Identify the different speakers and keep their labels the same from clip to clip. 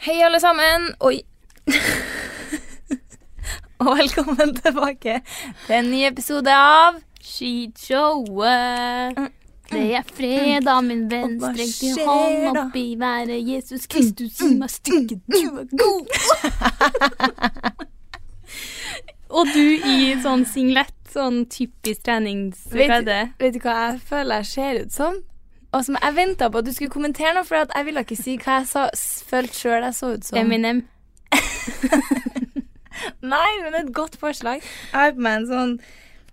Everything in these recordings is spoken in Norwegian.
Speaker 1: Hei, alle sammen. Oi. Og velkommen tilbake til en ny episode av
Speaker 2: Skishowet. Det er fredag, min venn. Strekk din hånd opp i været. Jesus Kristus, gi meg stykket, du er god. Og du i sånn singlet, sånn typisk
Speaker 1: vet, vet du hva jeg føler jeg ser ut som? Og som jeg venta på at du skulle kommentere noe, for jeg ville ikke si hva jeg sa, følte sjøl jeg så ut som.
Speaker 2: Eminem.
Speaker 1: Nei, men et godt forslag. Jeg har på meg en sånn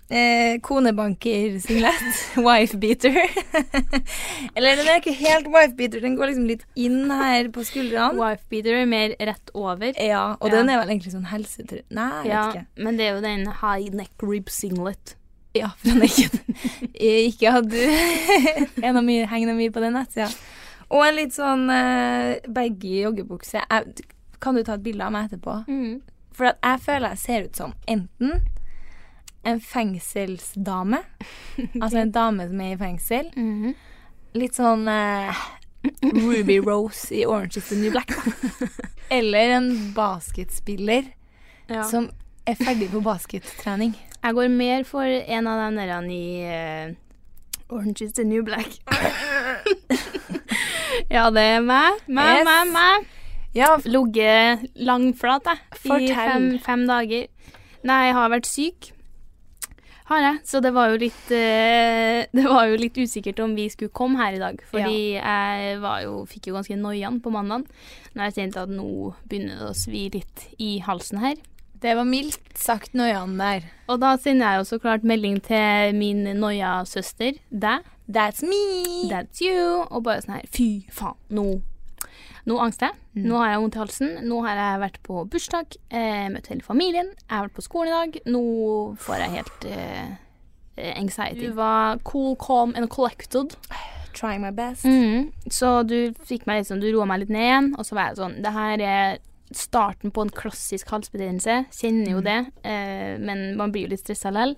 Speaker 1: eh, konebanker-singlet. Wife-beater. Eller den er ikke helt wife-beater, den går liksom litt inn her på skuldrene.
Speaker 2: Wifebeater er mer rett over.
Speaker 1: Ja, og
Speaker 2: Ja.
Speaker 1: den er vel egentlig sånn helsetrøye Nei, jeg
Speaker 2: Ja,
Speaker 1: vet ikke.
Speaker 2: men det er jo den high neck rib singlet.
Speaker 1: Ja, den er ikke hadde Er noe mye, henger mye på den nettsida. Og en litt sånn uh, baggy joggebukse. Jeg, kan du ta et bilde av meg etterpå?
Speaker 2: Mm.
Speaker 1: For jeg føler jeg ser ut som enten en fengselsdame, altså en dame som er i fengsel,
Speaker 2: Mhm.
Speaker 1: litt sånn uh, Ruby Rose i Orange is the New Black, eller en basketspiller
Speaker 2: Ja.
Speaker 1: som er ferdig på baskettrening.
Speaker 2: Jeg går mer for en av de der i uh, Orange is the new black. ja, det er meg. Meg,
Speaker 1: Yes.
Speaker 2: meg, meg.
Speaker 1: Ja,
Speaker 2: Ligget langflat, jeg. I fem, fem dager. Nei, jeg har vært syk. Har jeg. Så det var jo litt uh, Det var jo litt usikkert om vi skulle komme her i dag. Fordi jeg var jo, fikk jo ganske noiaen på mandag. Når jeg kjente at nå begynner det å svi litt i halsen her.
Speaker 1: Det var mildt sagt noiaen der.
Speaker 2: Og da sender jeg jo så klart melding til min noia-søster, deg.
Speaker 1: That's me!
Speaker 2: That's you. Og bare sånn her Fy faen, nå Nå angster jeg.
Speaker 1: Mm.
Speaker 2: Nå har jeg vondt i halsen. Nå har jeg vært på bursdag, eh, møtt hele familien. Jeg har vært på skolen i dag. Nå får jeg helt eh, anxiety. Du var cool, calm and collected.
Speaker 1: Trying my best.
Speaker 2: Mhm. Så du fikk meg liksom Du roa meg litt ned igjen, og så var jeg sånn Det her er starten på en klassisk halsbetennelse. Kjenner jo det, eh, men man blir jo litt stressa likevel.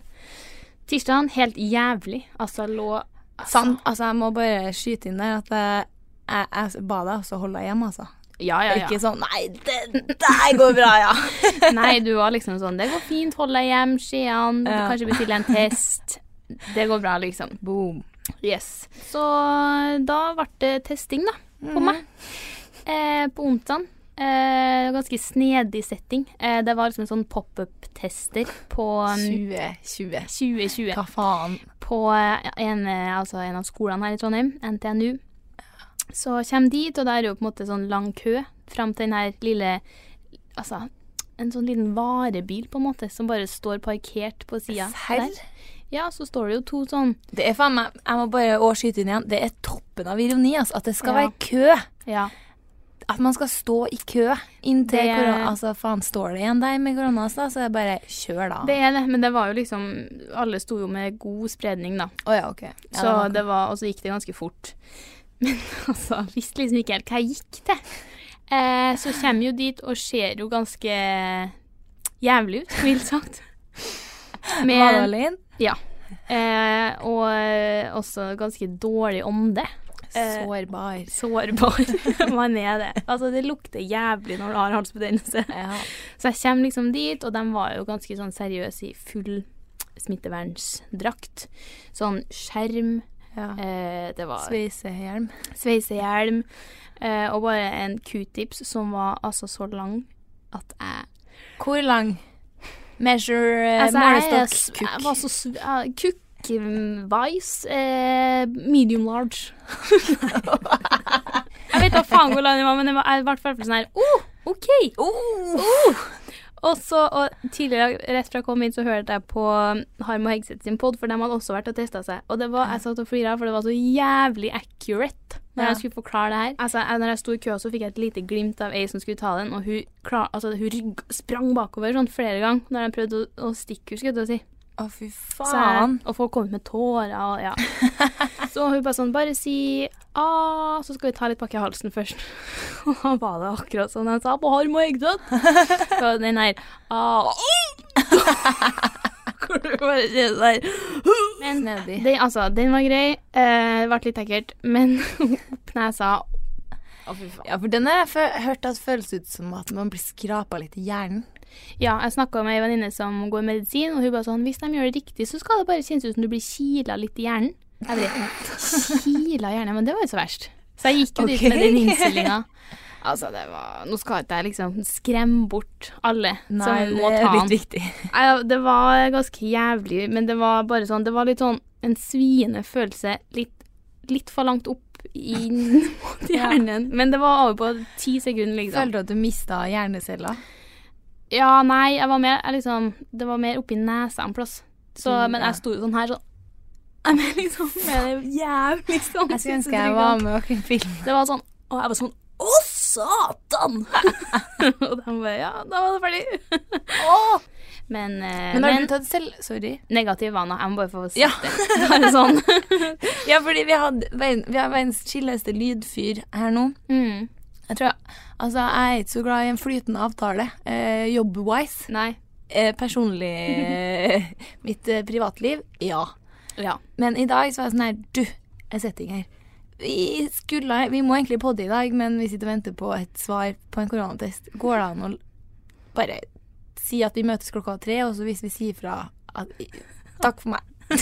Speaker 2: Tirsdagen, helt jævlig. Altså, lå lå
Speaker 1: Sant. Altså, jeg må bare skyte inn der at jeg, jeg, jeg ba deg også holde deg hjemme, altså.
Speaker 2: Ja, ja, ja.
Speaker 1: Ikke sånn Nei, det der går bra, ja.
Speaker 2: Nei, du var liksom sånn Det går fint, hold deg hjem, Skian. Du
Speaker 1: Ja.
Speaker 2: kanskje bestille en test. Det går bra, liksom.
Speaker 1: Boom.
Speaker 2: Yes. Så da ble det testing, da, på meg. Eh, på onsdag. Eh, ganske snedig setting. Eh, det var liksom en sånn pop-up-tester på um,
Speaker 1: 2020.
Speaker 2: 2020.
Speaker 1: Hva faen?
Speaker 2: På eh, en, eh, altså en av skolene her i Trondheim, NTNU. Så kommer dit, og der er jo på en måte sånn lang kø fram til den her lille Altså en sånn liten varebil, på en måte, som bare står parkert på sida.
Speaker 1: der.
Speaker 2: Ja, så står det jo to sånn
Speaker 1: Det er faen meg Jeg må bare skyte inn igjen. Det er toppen av ironi, altså. At det skal
Speaker 2: Ja.
Speaker 1: være kø.
Speaker 2: Ja.
Speaker 1: At man skal stå i kø inntil
Speaker 2: Det-
Speaker 1: korona. Altså, faen, står det igjen deg med korona, så er det bare kjør, da.
Speaker 2: Det er det, men det var jo liksom Alle sto jo med god spredning, da.
Speaker 1: Oh, ja, okay. Ja,
Speaker 2: Så
Speaker 1: var-
Speaker 2: det var, og så gikk det ganske fort. Men altså, visste liksom ikke helt hva jeg gikk til. Eh, så kommer jo dit og ser jo ganske jævlig ut, mildt sagt.
Speaker 1: Var du alene?
Speaker 2: Ja. Eh, og eh, også ganske dårlig ånde. Eh,
Speaker 1: Sårbar.
Speaker 2: Sårbar. Man er det. Altså, det lukter jævlig når du har halsbetennelse.
Speaker 1: Ja.
Speaker 2: Så jeg kommer liksom dit, og de var jo ganske sånn seriøse i full smittevernsdrakt. Sånn skjerm,
Speaker 1: ja.
Speaker 2: eh, det var
Speaker 1: Sveisehjelm.
Speaker 2: sveisehjelm, eh, og bare en q-tips som var altså så lang at jeg
Speaker 1: Hvor lang? Measure uh,
Speaker 2: Altså, jeg,
Speaker 1: målestokk.
Speaker 2: s- jeg var så s- Kukk-wise eh, medium large. jeg vet da faen hvor lang den var, men den var, i hvert fall sånn her oh, OK!
Speaker 1: Oh!
Speaker 2: Og så, og tidligere, rett fra jeg kom inn, så hørte jeg på Harm og Hegseth sin pod, for de hadde også vært og testa seg. Og det var, jeg satt og flira, for det var så jævlig accurate når
Speaker 1: Ja.
Speaker 2: jeg skulle forklare det her. Altså, jeg, når jeg sto i kø, så fikk jeg et lite glimt av ei som skulle ta den, og hun, klar, altså, hun rygg, sprang bakover sånn flere ganger når de prøvde å, å stikke henne, skulle jeg til å si.
Speaker 1: Å, fy
Speaker 2: Så
Speaker 1: faen.
Speaker 2: og folk kom med tårer og ja. Så hun bare sånn Bare si A, så skal vi ta litt bak i halsen først. Og da var det akkurat sånn han sa på Harm og Egdød. Så den her A Hvor du bare kjenner der Men den, altså, den var grei. Eh, ble litt ekkelt. Men opp nesa Å, fy faen.
Speaker 1: Ja, for den har jeg hørt at føles ut som at man blir skrapa litt i hjernen.
Speaker 2: Ja, jeg snakka med ei venninne som går medisin, og hun bare sånn Hvis de gjør det riktig, så skal det bare kjennes ut som du blir kila litt i hjernen. Jeg Kila i hjernen? Men det var jo så verst. Så jeg gikk jo dit med den innstillinga. Altså, det var Nå skal ikke jeg liksom skremme bort alle
Speaker 1: Nei,
Speaker 2: som
Speaker 1: det
Speaker 2: må
Speaker 1: er
Speaker 2: ta
Speaker 1: litt
Speaker 2: den.
Speaker 1: viktig.
Speaker 2: Nei, Det var ganske jævlig, men det var bare sånn Det var litt sånn en sviende følelse litt, litt for langt opp inn mot
Speaker 1: Ja.
Speaker 2: hjernen. Men det var over på ti sekunder, liksom.
Speaker 1: Føler du at du mista hjerneceller?
Speaker 2: Ja, nei, jeg var mer jeg liksom Det var mer oppi nesa en plass. Så,
Speaker 1: Mm,
Speaker 2: men jeg sto jo sånn her, sånn Jeg mener liksom med det jævlig sånn
Speaker 1: Jeg skulle ønske jeg var med og kunne filme.
Speaker 2: Det var sånn Og jeg var sånn Å, satan! og de bare Ja, da var det ferdig. Men, eh,
Speaker 1: Men har
Speaker 2: men
Speaker 1: du tatt selv... Sorry.
Speaker 2: negativ vaner. Jeg må bare få si
Speaker 1: Ja.
Speaker 2: det. Bare sånn.
Speaker 1: Ja, fordi vi, hadde, vi har verdens chilleste lydfyr her nå.
Speaker 2: mm.
Speaker 1: Jeg tror Altså, jeg er ikke så glad i en flytende avtale, eh, jobb-wise.
Speaker 2: Nei.
Speaker 1: Eh, personlig eh, Mitt eh, privatliv, ja.
Speaker 2: Ja.
Speaker 1: Men i dag så var jeg sånn her Du, jeg sitter ikke her. Vi skulle Vi må egentlig podde i dag, men vi sitter og venter på et svar på en koronatest. Går det an å bare si at vi møtes klokka tre, og så hvis vi sier fra at Takk for meg.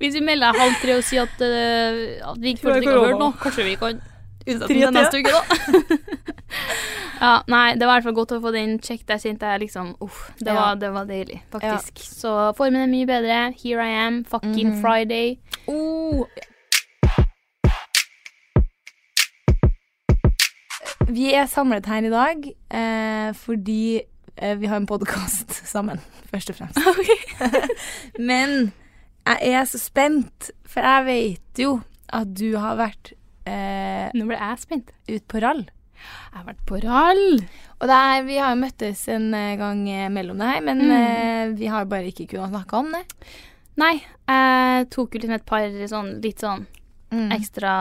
Speaker 2: Hvis vi melder halv tre og sier at, uh, at vi ikke har hørt noe, kanskje vi kan utsette den neste uke, da. ja, nei, det var i hvert fall godt å få den sjekk. Der kjente jeg liksom Uff, det,
Speaker 1: Ja.
Speaker 2: var, det var deilig, faktisk. Så formen er mye bedre. Here I am, fucking
Speaker 1: Mhm.
Speaker 2: Friday.
Speaker 1: Oh. Vi er samlet her i dag eh, fordi eh, vi har en podkast sammen, først og fremst. Men jeg er så spent, for jeg vet jo at du har vært eh,
Speaker 2: Nå ble jeg spent.
Speaker 1: ut på rall.
Speaker 2: Jeg har vært på rall.
Speaker 1: Og det er, vi har jo møttes en eh, gang eh, mellom det her, men
Speaker 2: Mm.
Speaker 1: eh, vi har bare ikke kunnet snakke om det.
Speaker 2: Nei, jeg tok jo liksom et par sånn litt sånn
Speaker 1: Mm.
Speaker 2: ekstra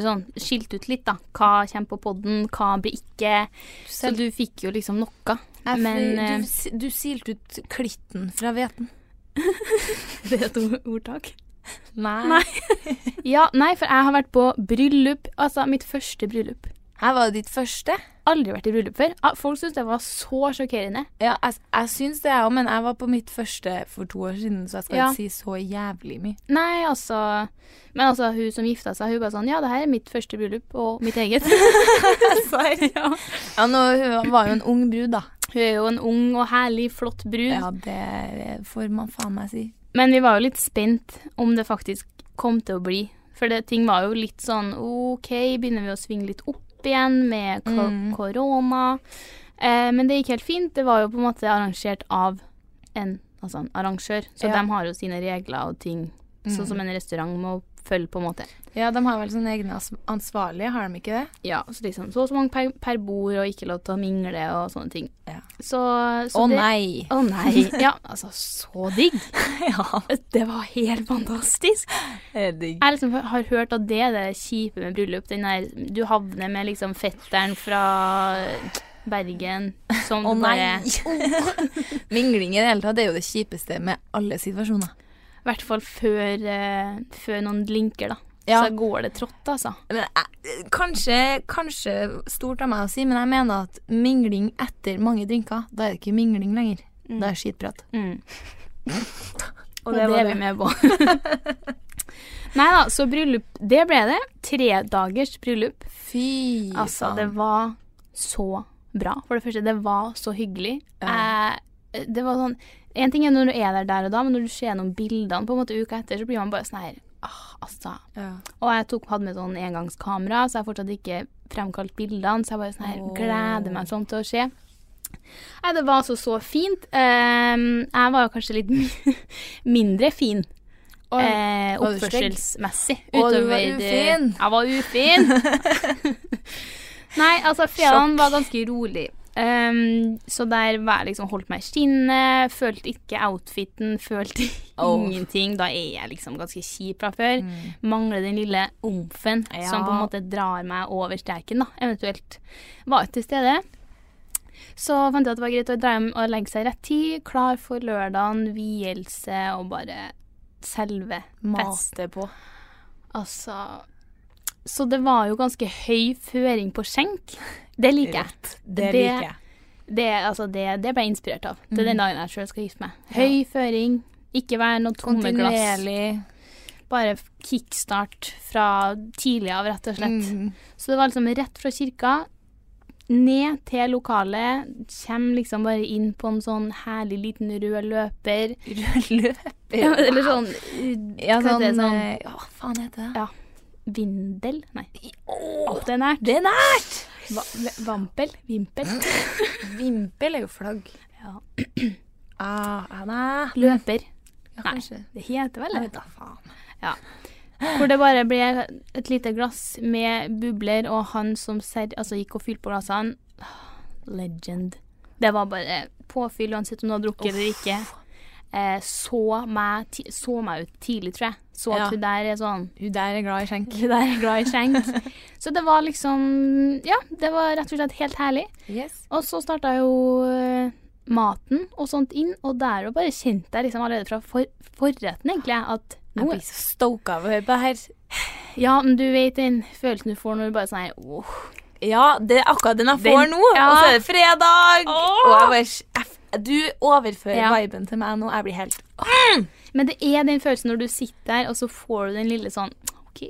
Speaker 2: sånn skilt ut litt, da. Hva kommer på podden, hva blir ikke. Så du fikk jo liksom noe.
Speaker 1: Jeg-
Speaker 2: men, eh,
Speaker 1: du, du silte ut klitten fra hveten.
Speaker 2: Det er et ordtak.
Speaker 1: Nei.
Speaker 2: Nei. Ja, nei, for jeg har vært på bryllup. Altså mitt første bryllup.
Speaker 1: Her var det ditt første.
Speaker 2: Aldri vært i bryllup før. Ah, Folk syntes det var så sjokkerende.
Speaker 1: Ja, jeg, jeg syns det, jeg òg, men jeg var på mitt første for to år siden, så jeg skal
Speaker 2: Ja.
Speaker 1: ikke si så jævlig mye.
Speaker 2: Nei, altså Men altså, hun som gifta seg, hun bare sånn Ja, det her er mitt første bryllup, og mitt eget. ja.
Speaker 1: Ja, nå, hun var jo en ung brud, da.
Speaker 2: Hun er jo en ung og herlig, flott brud.
Speaker 1: Ja, det får man faen meg si.
Speaker 2: Men vi var jo litt spent om det faktisk kom til å bli. For det, ting var jo litt sånn OK, begynner vi å svinge litt opp igjen med ko
Speaker 1: Mm.
Speaker 2: korona? Eh, men det gikk helt fint. Det var jo på en måte arrangert av en, altså en arrangør, så
Speaker 1: Ja.
Speaker 2: de har jo sine regler og ting. Sånn som en restaurant må følge, på en måte.
Speaker 1: Ja, de har vel sånne egne ansvarlige, har de ikke det?
Speaker 2: Ja, så liksom så og så mange per, per bord, og ikke lov til å mingle og sånne ting.
Speaker 1: Ja.
Speaker 2: Så,
Speaker 1: Å
Speaker 2: det,
Speaker 1: nei!
Speaker 2: Å nei. Ja, altså, så digg.
Speaker 1: ja,
Speaker 2: Det var helt fantastisk.
Speaker 1: det er digg.
Speaker 2: Jeg liksom har hørt at det er det kjipe med bryllup. Den der, du havner med liksom fetteren fra Bergen som
Speaker 1: Å nei!
Speaker 2: bare
Speaker 1: Mingling i det hele tatt er jo det kjipeste med alle situasjoner.
Speaker 2: I hvert fall før, eh, før noen linker, da.
Speaker 1: Ja.
Speaker 2: Så går det trått, altså.
Speaker 1: Men, jeg- kanskje, kanskje stort av meg å si, men jeg mener at mingling etter mange drinker, da er det ikke mingling lenger. Da er det skitprat.
Speaker 2: Mm.
Speaker 1: Og
Speaker 2: Og
Speaker 1: det
Speaker 2: det,
Speaker 1: var
Speaker 2: er vi med på. Nei da, så bryllup, det ble det. Tre dagers bryllup.
Speaker 1: Fy
Speaker 2: Altså,
Speaker 1: faen.
Speaker 2: det var så bra. For det første, det var så hyggelig.
Speaker 1: Ja.
Speaker 2: Eh, det var sånn En ting er når du er der der og da, men når du ser gjennom bildene på en måte uka etter, så blir man bare sånn her ah, altså.
Speaker 1: ja.
Speaker 2: Og jeg tok, hadde med sånn engangskamera, så jeg har fortsatt ikke fremkalt bildene, så jeg bare sånn her
Speaker 1: oh.
Speaker 2: gleder meg sånn til å se. Nei, det var altså så fint. Eh, jeg var jo kanskje litt mindre fin.
Speaker 1: Oi,
Speaker 2: Eh, oppførselsmessig.
Speaker 1: Å, du var ufin.
Speaker 2: Jeg var ufin. Nei, altså fredagen var ganske rolig. Ehm, så der var jeg liksom holdt meg i skinnet, følte ikke outfiten, følte
Speaker 1: Oh.
Speaker 2: ingenting. Da er jeg liksom ganske kjip fra før.
Speaker 1: Mm.
Speaker 2: Mangler den lille omfen
Speaker 1: Ja.
Speaker 2: som på en måte drar meg over streken, da, eventuelt. Var ikke til stede. Så fant jeg at det var greit å dra hjem og legge seg rett tid, klar for lørdagen, vielse og bare selve fest.
Speaker 1: På.
Speaker 2: Altså så det var jo ganske høy føring på skjenk. Det liker jeg.
Speaker 1: Det
Speaker 2: Det-
Speaker 1: liker jeg.
Speaker 2: Det, altså, det, det ble jeg inspirert av. Det er den dagen jeg sjøl skal gifte meg.
Speaker 1: Ja.
Speaker 2: Høy føring, ikke være noe tomme glass. Bare kickstart fra tidlig av, rett og slett.
Speaker 1: Mm.
Speaker 2: Så det var liksom rett fra kirka, ned til lokalet. Kjem liksom bare inn på en sånn herlig liten rød løper.
Speaker 1: Rød løper.
Speaker 2: Ja, eller sånn
Speaker 1: Ja, sånn
Speaker 2: det, sånn
Speaker 1: eh, hva faen heter det?
Speaker 2: Ja. vindel? Nei,
Speaker 1: Åh,
Speaker 2: det er nært.
Speaker 1: det er nært!
Speaker 2: Va vampel? Vimpel?
Speaker 1: Vimpel er jo flagg.
Speaker 2: Ja.
Speaker 1: Ah, ah, nei.
Speaker 2: Løper.
Speaker 1: Ja,
Speaker 2: Nei. Det heter vel det.
Speaker 1: da faen.
Speaker 2: Hvor det bare ble et lite glass med bubler, og han som ser, altså gikk og fylte på glassene Legend. Det var bare påfyll uansett om du har drukket eller ikke. Eh, så, meg, så meg ut tidlig, tror jeg. Så at
Speaker 1: Ja.
Speaker 2: hun der er sånn
Speaker 1: Hun der er glad i skjenk.
Speaker 2: Hun der er glad i skjenk. så det var liksom Ja, det var rett og slett helt herlig.
Speaker 1: Yes.
Speaker 2: Og så starta jo eh, maten og sånt inn, og der og bare kjente jeg liksom allerede fra for, forretten, egentlig, at
Speaker 1: Jeg blir så stoka av å høre på det her.
Speaker 2: Ja, men du vet den følelsen du får når du bare sånn her åh.
Speaker 1: Ja, det er akkurat den jeg
Speaker 2: Den-
Speaker 1: får nå.
Speaker 2: ja.
Speaker 1: Og så er det fredag.
Speaker 2: Åh.
Speaker 1: Og jeg bare jeg- Du overfører
Speaker 2: Ja.
Speaker 1: viben til meg nå. Jeg blir helt
Speaker 2: Men det er den følelsen når du sitter der, og så får du den lille sånn OK.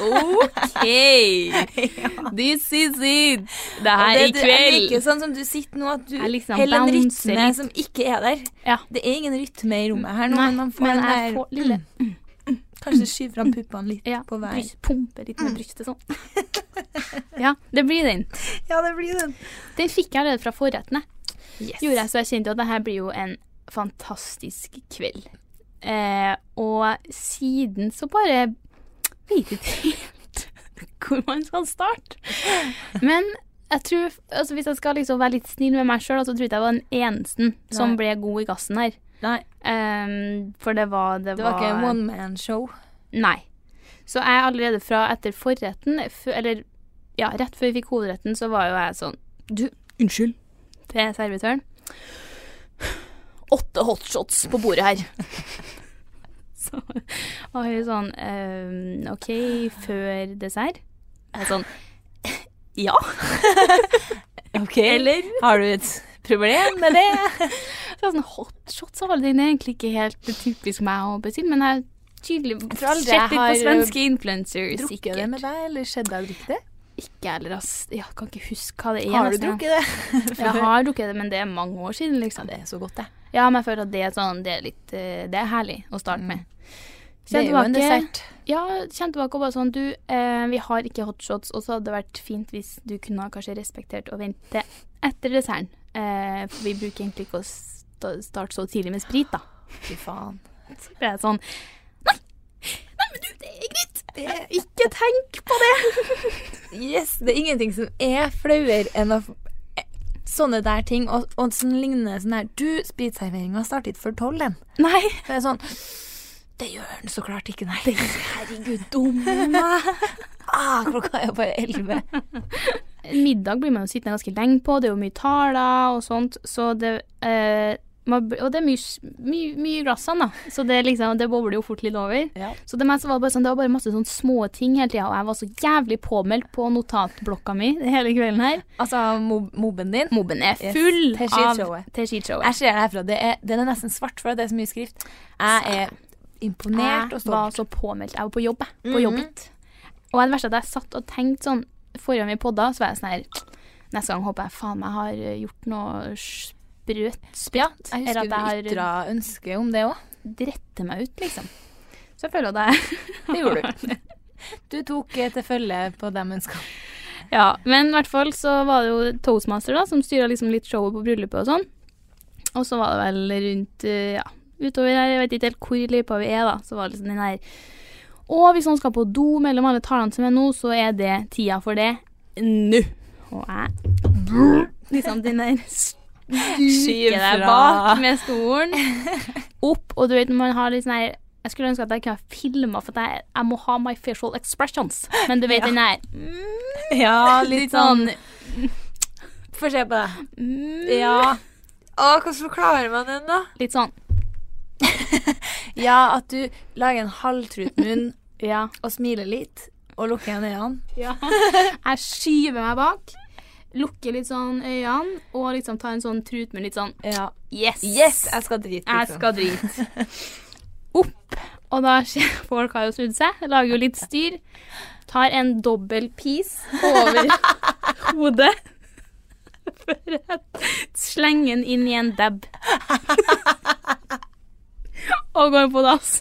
Speaker 2: OK. This is it. Det her i kveld.
Speaker 1: liker sånn som du sitter nå, at du
Speaker 2: liksom
Speaker 1: holder en rytme som ikke er der.
Speaker 2: Ja.
Speaker 1: Det er ingen rytme i rommet her nå,
Speaker 2: Nei,
Speaker 1: men man får
Speaker 2: men
Speaker 1: den der
Speaker 2: får lille
Speaker 1: Kanskje skyve fram puppene litt
Speaker 2: ja,
Speaker 1: på vei.
Speaker 2: bryst, Pumpe litt med brystet sånn. ja, det blir den.
Speaker 1: Ja, det blir den.
Speaker 2: Den fikk jeg allerede fra forrettene.
Speaker 1: Yes.
Speaker 2: Gjorde jeg, så jeg kjente at det her blir jo en fantastisk kveld. Eh, og siden så bare vet ikke helt hvor man skal starte. Men jeg tror, altså hvis jeg skal liksom være litt snill med meg sjøl, så tror jeg jeg var den eneste som
Speaker 1: Nei.
Speaker 2: ble god i gassen her. Ehm, for det var Det,
Speaker 1: det var ikke en one man show.
Speaker 2: Nei. Så jeg allerede fra etter forretten, eller ja, rett før vi fikk hovedretten, så var jo jeg sånn Du, unnskyld, til servitøren. Åtte hotshots på bordet her. så var hun sånn ehm, OK, før dessert? Jeg er sånn Ja.
Speaker 1: Ok.
Speaker 2: Eller
Speaker 1: Har du et problem med det?
Speaker 2: så sånn Hotshots av alle ting er egentlig ikke helt typisk meg å bestille, men jeg er tydelig sett litt på svenske influencers.
Speaker 1: Drukket det med deg, eller skjedde det riktig?
Speaker 2: Ikke heller, ass. Jeg kan ikke huske hva det er.
Speaker 1: Har du drukket det?
Speaker 2: Jeg har drukket det, men det er mange år siden,
Speaker 1: Ja,
Speaker 2: liksom.
Speaker 1: det er så godt, det.
Speaker 2: Ja, men jeg føler at det er sånn Det er litt eh, Det er herlig å starte med.
Speaker 1: Mm. Det er jo en dessert.
Speaker 2: Ja, kjent tilbake og bare sånn Du, eh, vi har ikke hotshots, og så hadde det vært fint hvis du kunne ha kanskje respektert å vente etter desserten. Eh, for vi bruker egentlig ikke å starte så tidlig med sprit, da.
Speaker 1: Fy faen.
Speaker 2: Så ble jeg sånn Nei! Nei, men du, det er greit! Ikke tenk på det!
Speaker 1: Yes, det er ingenting som er flauere enn å eh, Sånne der ting, og, og sånn lignende sånn her Du, spritserveringa startet før tolv, den.
Speaker 2: Nei.
Speaker 1: Det er sånn Det gjør den så klart ikke, nei.
Speaker 2: Herregud, dumme meg.
Speaker 1: Ah, klokka er jo bare elleve.
Speaker 2: Middag blir man jo sittende ganske lenge på, det er jo mye taler og sånt, så det eh, man, Og det er mye, mye, mye glassene, da, så det, liksom, det bobler jo fort litt over.
Speaker 1: Ja.
Speaker 2: Så det, var bare sånn, det var bare masse sånne små ting hele tida, og jeg var så jævlig påmeldt på notatblokka mi hele kvelden her.
Speaker 1: Altså mob mobben din.
Speaker 2: Mobben er full
Speaker 1: yes.
Speaker 2: av Teshit-showet.
Speaker 1: Jeg ser det herfra. Det er, den er nesten svart, for det er så mye skrift. Jeg er imponert og
Speaker 2: Jeg var så påmeldt. Jeg var på jobb, jeg. På
Speaker 1: Mhm.
Speaker 2: jobbet. Og det verste er at jeg satt og tenkte sånn Forrige gang vi podda, så var jeg sånn her Neste gang håper jeg faen meg har gjort noe sprøt
Speaker 1: Ja, jeg husker du ytra ønske om det òg.
Speaker 2: drette meg ut, liksom. Så jeg føler jeg
Speaker 1: Det gjorde du. Du tok eh, til følge på de ønskene.
Speaker 2: Ja, men i hvert fall så var det jo Toastmaster da, som styra liksom litt showet på bryllupet og sånn. Og så var det vel rundt, eh, ja, utover her, jeg vet ikke helt hvor i løypa vi er da, så var det liksom den her Og hvis noen skal på do mellom alle talene som er nå, så er det tida for det nå. Og jeg Liksom den der Skyver deg bak med stolen. Opp, og du vet når man har litt sånn her Jeg skulle ønske at jeg kunne filma, for jeg, jeg må ha my facial expressions. Men du vet
Speaker 1: Ja.
Speaker 2: den der mm,
Speaker 1: Ja, litt sånn Få se på det.
Speaker 2: mm,
Speaker 1: Ja. Å, hvordan forklarer man den, da?
Speaker 2: Litt sånn
Speaker 1: Ja, at du lager en halvtrut munn
Speaker 2: Ja.
Speaker 1: og smiler litt. Og lukker igjen øynene.
Speaker 2: Ja. Jeg skyver meg bak, lukker litt sånn øynene og liksom tar en sånn trut med litt sånn
Speaker 1: Ja.
Speaker 2: Yes!
Speaker 1: Yes, jeg skal drite.
Speaker 2: Jeg
Speaker 1: liksom.
Speaker 2: skal drite. Opp. Og da skjer folk har jo snudd seg, lager jo litt styr. Tar en dobbel piece over hodet. For å slenger den inn i en dab. Og går på dass.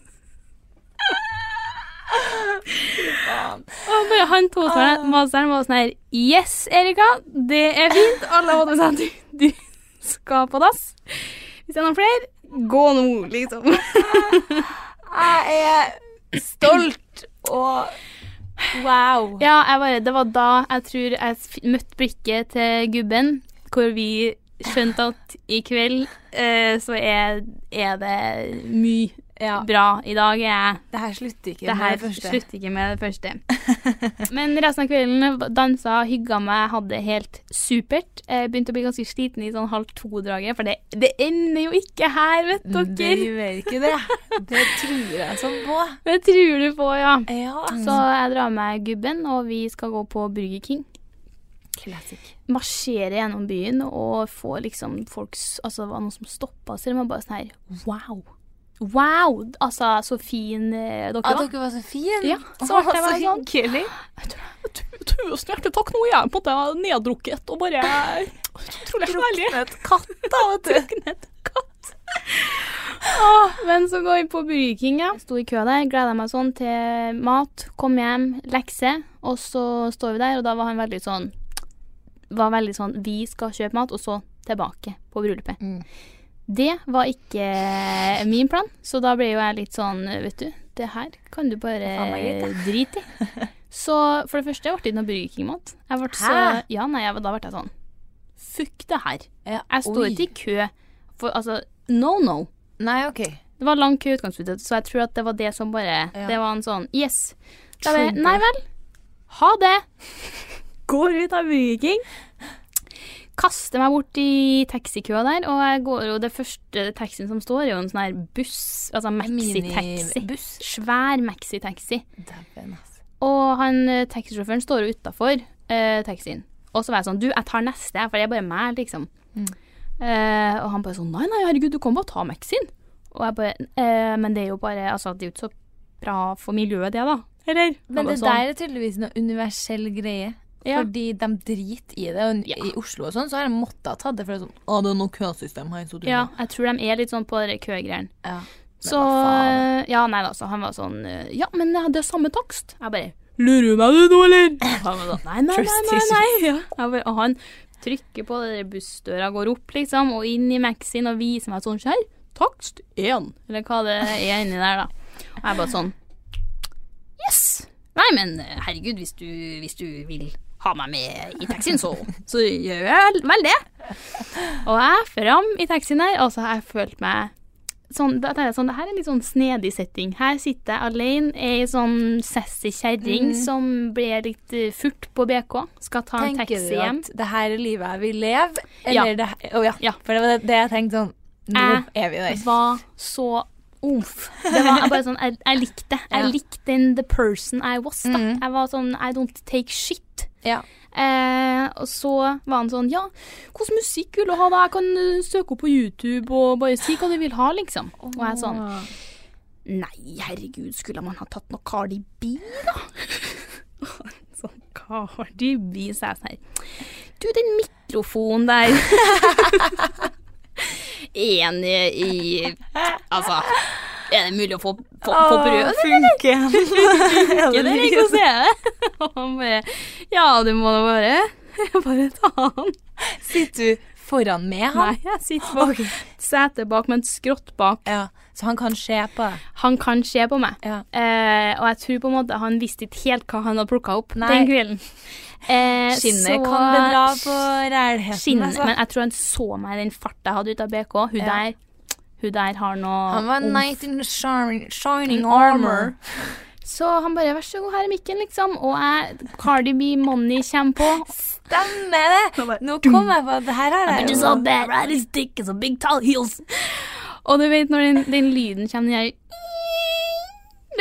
Speaker 2: Og bare han tok meg var sånn her Yes, Erika, det er fint. Alle hadde sagt du, du skal på dass. Hvis det er noen flere, gå nå, liksom.
Speaker 1: Jeg er stolt og wow.
Speaker 2: Ja, jeg bare, det var da jeg tror jeg møtte blikket til gubben, hvor vi skjønte at i kveld eh, så er, er det mye
Speaker 1: Ja.
Speaker 2: bra. I dag er
Speaker 1: Det her slutter ikke
Speaker 2: Det
Speaker 1: med det første.
Speaker 2: slutter ikke med det første. Men resten av kvelden dansa, hygga meg, hadde det helt supert. Jeg begynte å bli ganske sliten i sånn halv to-draget, for det, det ender jo ikke her, vet
Speaker 1: Det
Speaker 2: dere.
Speaker 1: gjør ikke det. Det tror jeg sånn på.
Speaker 2: Det tror du på, ja.
Speaker 1: Ja.
Speaker 2: Så jeg drar med gubben, og vi skal gå på Burger King.
Speaker 1: Classic.
Speaker 2: Marsjere gjennom byen og få liksom folks Altså, det var noen som stoppa oss, og var bare sånn her Wow! Wow! Altså, så fin eh, dere
Speaker 1: At
Speaker 2: var.
Speaker 1: dere var så fine.
Speaker 2: Ja, så ble jeg sånn.
Speaker 1: hyggelig.
Speaker 2: Tusen hjertelig takk, nå er jeg på en måte neddrukket og bare Utrolig herlig.
Speaker 1: Druknet katt, da, vet du.
Speaker 2: Druknet katt. Åh, men så går vi på Burger King, ja. Sto i kø der, gleda meg sånn til mat. Kom hjem, lekse. Og så står vi der, og da var han veldig sånn Var veldig sånn Vi skal kjøpe mat, og så tilbake på bryllupet.
Speaker 1: Mm.
Speaker 2: Det var ikke min plan, så da ble jo jeg litt sånn, vet du Det her kan du bare drite i. Så for det første ble det ikke noe Burger King-mat. Jeg ble så Ja, nei, jeg, da ble jeg sånn Fuck det her. Jeg
Speaker 1: står
Speaker 2: ikke i kø. For altså, no, no.
Speaker 1: Nei, OK.
Speaker 2: Det var lang kø i utgangspunktet, så jeg tror at det var det som bare
Speaker 1: Ja.
Speaker 2: Det var en sånn Yes. Da
Speaker 1: ble,
Speaker 2: nei vel. Ha det. Går ut av Burger King. Kaster meg bort i taxikøa der, og jeg går og Det første taxien som står, er jo en sånn her buss. Altså maxitaxi. Svær maxitaxi.
Speaker 1: Altså.
Speaker 2: Og han eh, taxisjåføren står jo utafor eh, taxien. Og så var jeg sånn Du, jeg tar neste, for det er bare meg, liksom.
Speaker 1: Mm.
Speaker 2: Eh, og han bare sånn Nei, nei, herregud, du kan bare ta maxien. Og jeg bare eh, Men det er jo bare Altså, det er jo ikke så bra for miljøet, det, da. Eller?
Speaker 1: Men det
Speaker 2: sånn,
Speaker 1: der er tydeligvis noe universell greie.
Speaker 2: Ja.
Speaker 1: Fordi de driter i det. Og I Oslo og sånn så har de måttet tatt det. For det er sånn Å, det er noe køsystem her. Så du
Speaker 2: Ja, jeg tror de er litt sånn på de køgreiene.
Speaker 1: ja.
Speaker 2: Så? Ja, nei da, så han var sånn Ja, men det er samme takst. Jeg bare Lurer du meg du nå, eller? Han var sånn Nei, nei, nei, nei. nei. Ja. Bare, og han trykker på det bussdøra, går opp, liksom, og inn i Maxin og viser meg sånn Her, takst én. Eller hva det er inni der, da. Og jeg bare sånn Yes. Nei, men herregud, hvis du, hvis du vil ha meg med i taxien, så, så gjør jeg vel det. Og jeg er fram i taxien her, og så har jeg følt meg sånn, det, tenker sånn, det her er en litt sånn snedig setting. Her sitter jeg alene, er ei sånn sassy kjerring
Speaker 1: Mm.
Speaker 2: som blir litt uh, furt på BK. Skal ta en
Speaker 1: Tenker
Speaker 2: taxi
Speaker 1: du at det her er livet jeg vil leve?
Speaker 2: Ja.
Speaker 1: Det her Å ja.
Speaker 2: Ja.
Speaker 1: For det var det, det jeg tenkte sånn Nå
Speaker 2: Jeg
Speaker 1: er vi der.
Speaker 2: var så umf. Det var bare sånn, jeg, jeg likte. Jeg
Speaker 1: Ja.
Speaker 2: likte den the person I was, da.
Speaker 1: Mm.
Speaker 2: Jeg var sånn, I don't take shit.
Speaker 1: Ja.
Speaker 2: Eh, og så var han sånn Ja, hvordan musikk vil du ha, da? Jeg kan eh, søke opp på YouTube og bare si hva du vil ha, liksom. Og jeg sånn Nei, herregud, skulle man ha tatt noe Cardi B, da? sånn Cardi B, sa jeg sånn her. Du, den mikrofonen der Enig i Altså, er det mulig å få, få, få prøve?
Speaker 1: Funker
Speaker 2: Ikke det, ikke å se det. Ja, du må da bare Bare ta han.
Speaker 1: Sitter du foran med han?
Speaker 2: Nei, jeg sitter på
Speaker 1: okay.
Speaker 2: setet bak, men skrått bak.
Speaker 1: Ja, så han kan se på deg?
Speaker 2: Han kan se på meg.
Speaker 1: Ja.
Speaker 2: Eh, og jeg tror på en måte han visste ikke helt hva han hadde plukka opp
Speaker 1: Nei.
Speaker 2: den kvelden. Eh,
Speaker 1: Skinnet
Speaker 2: så-
Speaker 1: kan bedra på rælheten. Altså.
Speaker 2: Men jeg tror han så meg i den farta jeg hadde ut av BK. Hun
Speaker 1: Ja.
Speaker 2: der Hun der har noe
Speaker 1: Han var
Speaker 2: en
Speaker 1: knight in shining, shining
Speaker 2: armor.
Speaker 1: armor.
Speaker 2: Så han bare 'vær så god, her er mikken', liksom. Og jeg Cardi B Money kommer på.
Speaker 1: Stemmer det! Nå kom jeg på at det her har jeg
Speaker 2: Just so bad, right? His dick is a big tall heels. Og du vet når den, den lyden kommer, den der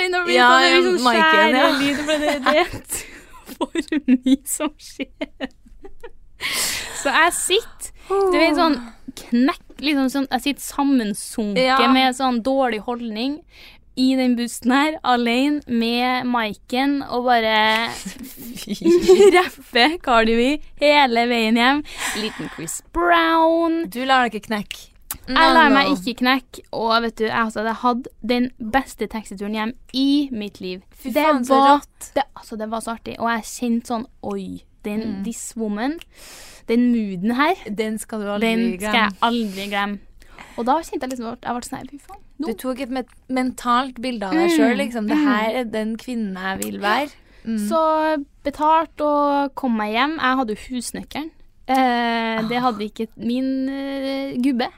Speaker 2: Den har blitt
Speaker 1: Ja,
Speaker 2: sånn,
Speaker 1: ja,
Speaker 2: sånn
Speaker 1: ja.
Speaker 2: skjære lyd, for det, det er for mye som skjer. Så jeg sitter Du vet sånn knekk liksom sånn, Jeg sitter sammensunket
Speaker 1: Ja.
Speaker 2: med sånn dårlig holdning i den bussen her, alene med Maiken, og bare rappe Cardi B hele veien hjem. Liten Chris Brown.
Speaker 1: Du lar deg ikke knekke.
Speaker 2: Jeg lar meg ikke knekke, og vet du, jeg hadde hatt den beste taxituren hjem i mitt liv.
Speaker 1: Fy
Speaker 2: det
Speaker 1: faen, så
Speaker 2: var,
Speaker 1: rått.
Speaker 2: det, altså, det var så artig, og jeg kjente sånn Oi, den,
Speaker 1: Mm.
Speaker 2: this woman, den mooden her,
Speaker 1: Den skal du aldri
Speaker 2: den skal jeg aldri glemme. Og da kjente jeg liksom at jeg ble sånn Fy faen.
Speaker 1: Du tok et mentalt bilde av deg
Speaker 2: Mm,
Speaker 1: sjøl, liksom. Det
Speaker 2: mm.
Speaker 1: her er den kvinnen jeg vil være. Mm.
Speaker 2: Så betalt og kom meg hjem. Jeg hadde jo husnøkkelen. Eh, det hadde ikke min eh, gubbe.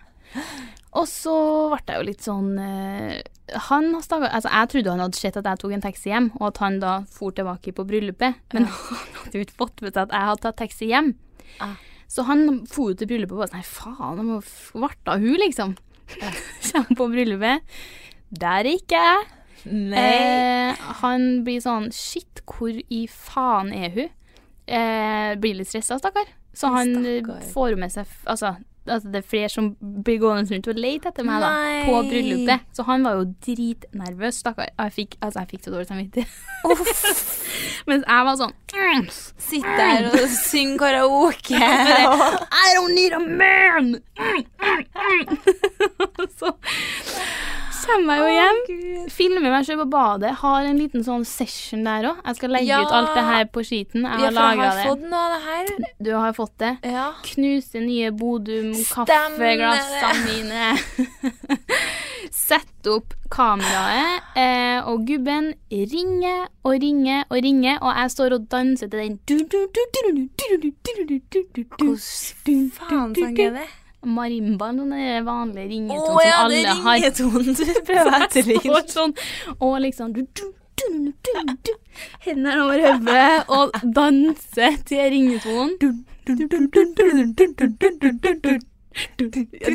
Speaker 2: Og så ble jeg jo litt sånn eh, Han Altså, jeg trodde han hadde sett at jeg tok en taxi hjem, og at han da for tilbake på bryllupet. Men han hadde jo ikke fått med seg at jeg hadde tatt taxi hjem.
Speaker 1: Ah.
Speaker 2: Så han for til bryllupet og bare sånn Nei, faen, jeg må svarte hun, liksom. Kommer på bryllupet. Der er ikke jeg.
Speaker 1: Nei.
Speaker 2: Eh, han blir sånn Shit, hvor i faen er hun? Eh, blir litt stressa, stakkar. Så han
Speaker 1: Stakkar.
Speaker 2: får med seg altså, altså, det er flere som blir gående rundt og leter etter meg da,
Speaker 1: Nei.
Speaker 2: på bryllupet. Så han var jo dritnervøs, stakkar. Jeg fikk, altså, jeg fikk så dårlig samvittighet. Mens jeg var sånn mm,
Speaker 1: Sitt der og syng karaoke.
Speaker 2: I don't need a man! Mm, mm, mm. så kommer jeg jo hjem.
Speaker 1: oh,
Speaker 2: Filmer meg selv på badet. Har en liten sånn session der òg. Jeg skal legge
Speaker 1: Ja.
Speaker 2: ut alt det her på skiten. Jeg har laga det.
Speaker 1: fått noe av det her.
Speaker 2: Du har fått det.
Speaker 1: Ja.
Speaker 2: Knuse nye Bodum-kaffeglassene mine. Sette opp kameraet, eh, og gubben ringer og ringer og ringer, og jeg står og danser til den
Speaker 1: Hvordan faen sang er det?
Speaker 2: Marimbaen, den vanlige
Speaker 1: Å
Speaker 2: oh,
Speaker 1: ja,
Speaker 2: som
Speaker 1: det er
Speaker 2: har.
Speaker 1: ringetonen du prøver å etterligne.
Speaker 2: Sånn, og liksom du, du, du, du, du, du, Hendene over hodet og danse til ringetonen.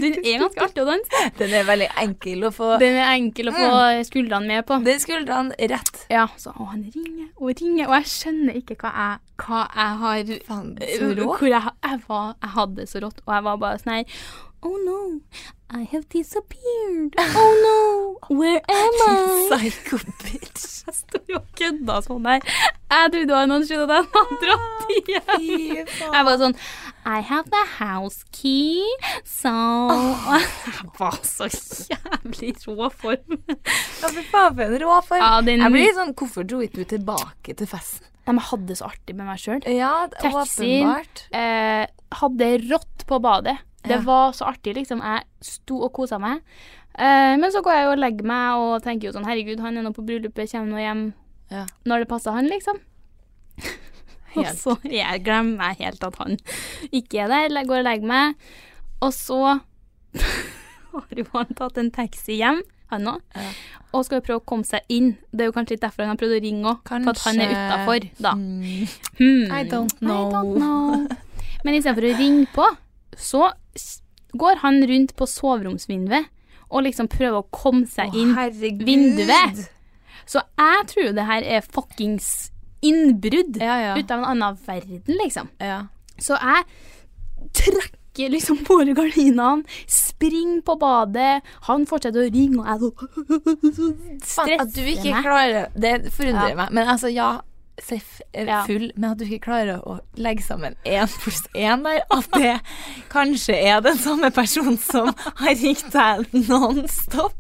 Speaker 2: Den er ganske artig å danse.
Speaker 1: Den er veldig enkel å få
Speaker 2: Den er enkel å få skuldrene med på.
Speaker 1: Det er skuldrene rett.
Speaker 2: Ja, så å, han ringer og ringer, og jeg skjønner ikke hva jeg, hva jeg har
Speaker 1: Fan, så rå.
Speaker 2: Hvor jeg, jeg, var, jeg hadde det så rått, og jeg var bare sånn her Oh no, I have disappeared. Oh no, where am I?
Speaker 1: Psycho bitch.
Speaker 2: Jeg sto jo og kødda sånn der. Jeg trodde det var noen skjønner at jeg hadde dratt
Speaker 1: igjen.
Speaker 2: Jeg var sånn I have the house key, so Jeg var så jævlig rå form.
Speaker 1: Ja, fy faen, for en rå form.
Speaker 2: Ja, den-
Speaker 1: Jeg blir sånn Hvorfor dro ikke du tilbake til festen?
Speaker 2: De hadde det så artig med meg sjøl.
Speaker 1: Ja, Taxien.
Speaker 2: Eh, hadde rått på badet. Det
Speaker 1: Ja.
Speaker 2: var så artig, liksom. Jeg sto og kosa meg. Eh, men så går jeg og legger meg og tenker jo sånn Herregud, han er nå på bryllupet, kommer nå hjem
Speaker 1: Ja.
Speaker 2: når det passer han, liksom. Og så jeg glemmer jeg helt at han ikke er der. Jeg går og legger meg. Og så har jo han tatt en taxi hjem, han òg.
Speaker 1: Ja.
Speaker 2: Og skal jo prøve å komme seg inn. Det er jo kanskje litt derfor han har prøvd å ringe òg. For at han er utafor, da.
Speaker 1: Mm.
Speaker 2: Hmm.
Speaker 1: I don't
Speaker 2: I
Speaker 1: know.
Speaker 2: don't know. Men istedenfor å ringe på, så går han rundt på soveromsvinduet og liksom prøver å komme seg inn.
Speaker 1: Å, herregud.
Speaker 2: vinduet. Så jeg tror det her er fuckings innbrudd
Speaker 1: Ja, ja.
Speaker 2: ut av en annen verden, liksom.
Speaker 1: ja.
Speaker 2: Så jeg trekker liksom på gardinene, springer på badet, han fortsetter å ringe, og jeg så
Speaker 1: Faen, at du ikke
Speaker 2: meg.
Speaker 1: klarer Det forundrer meg. Men altså, ja, Seff er
Speaker 2: Ja.
Speaker 1: men at du ikke klarer å legge sammen én pluss én der, at det kanskje er den samme personen som har ringt deg non-stop.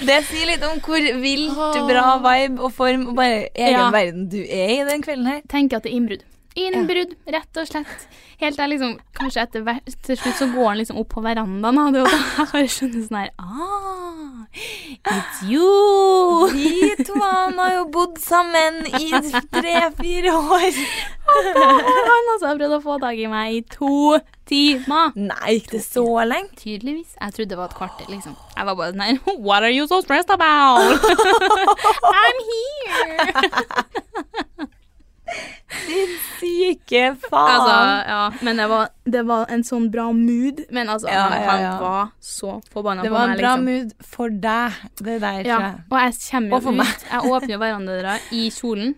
Speaker 1: Det sier litt om hvor vilt bra vibe og form og bare egen
Speaker 2: Ja.
Speaker 1: verden du er i den kvelden her.
Speaker 2: tenker at det er innbrudd. Innbrudd, rett og slett. Helt der liksom, Kanskje etter hver, til slutt så går han liksom opp på verandaen, og da bare skjønner sånn her Ah, it's you!
Speaker 1: Vi to han har jo bodd sammen i tre-fire år.
Speaker 2: Han også har prøvd å få tak i meg i to timer.
Speaker 1: Nei, gikk det så lenge?
Speaker 2: Tydeligvis. Jeg trodde det var et kvarter, liksom. Jeg var bare sånn her What are you so stressed about? I'm here!
Speaker 1: Din syke faen.
Speaker 2: Altså, ja, men det var, det var en sånn bra mood. Men altså,
Speaker 1: Ja, han,
Speaker 2: han
Speaker 1: ja.
Speaker 2: var så forbanna
Speaker 1: det var en bra
Speaker 2: liksom.
Speaker 1: mood for deg, det der,
Speaker 2: Ja, og jeg kommer
Speaker 1: Og
Speaker 2: jo
Speaker 1: meg.
Speaker 2: ut. Jeg åpner verandadøra i kjolen,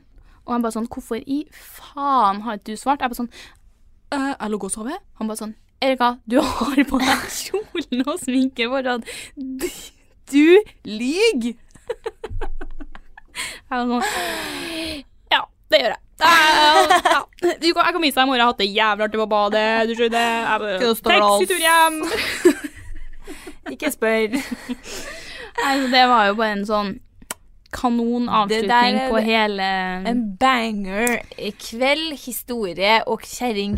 Speaker 2: og han bare sånn Hvorfor i faen har ikke du svart? Jeg bare sånn «Øh, Jeg lå og sov. Han bare sånn Erika, du har på deg kjolen og sminke foran Du, du lyver! Jeg var sånn det gjør jeg. Ja. Jeg kan vise deg i morgen. Jeg har hatt det jævlig artig på badet. Du skjønner. Taxitur hjem.
Speaker 1: Ikke spør.
Speaker 2: Altså, det var jo bare en sånn kanon avslutning
Speaker 1: er
Speaker 2: på hele
Speaker 1: En banger. Kveld, historie og kjerring.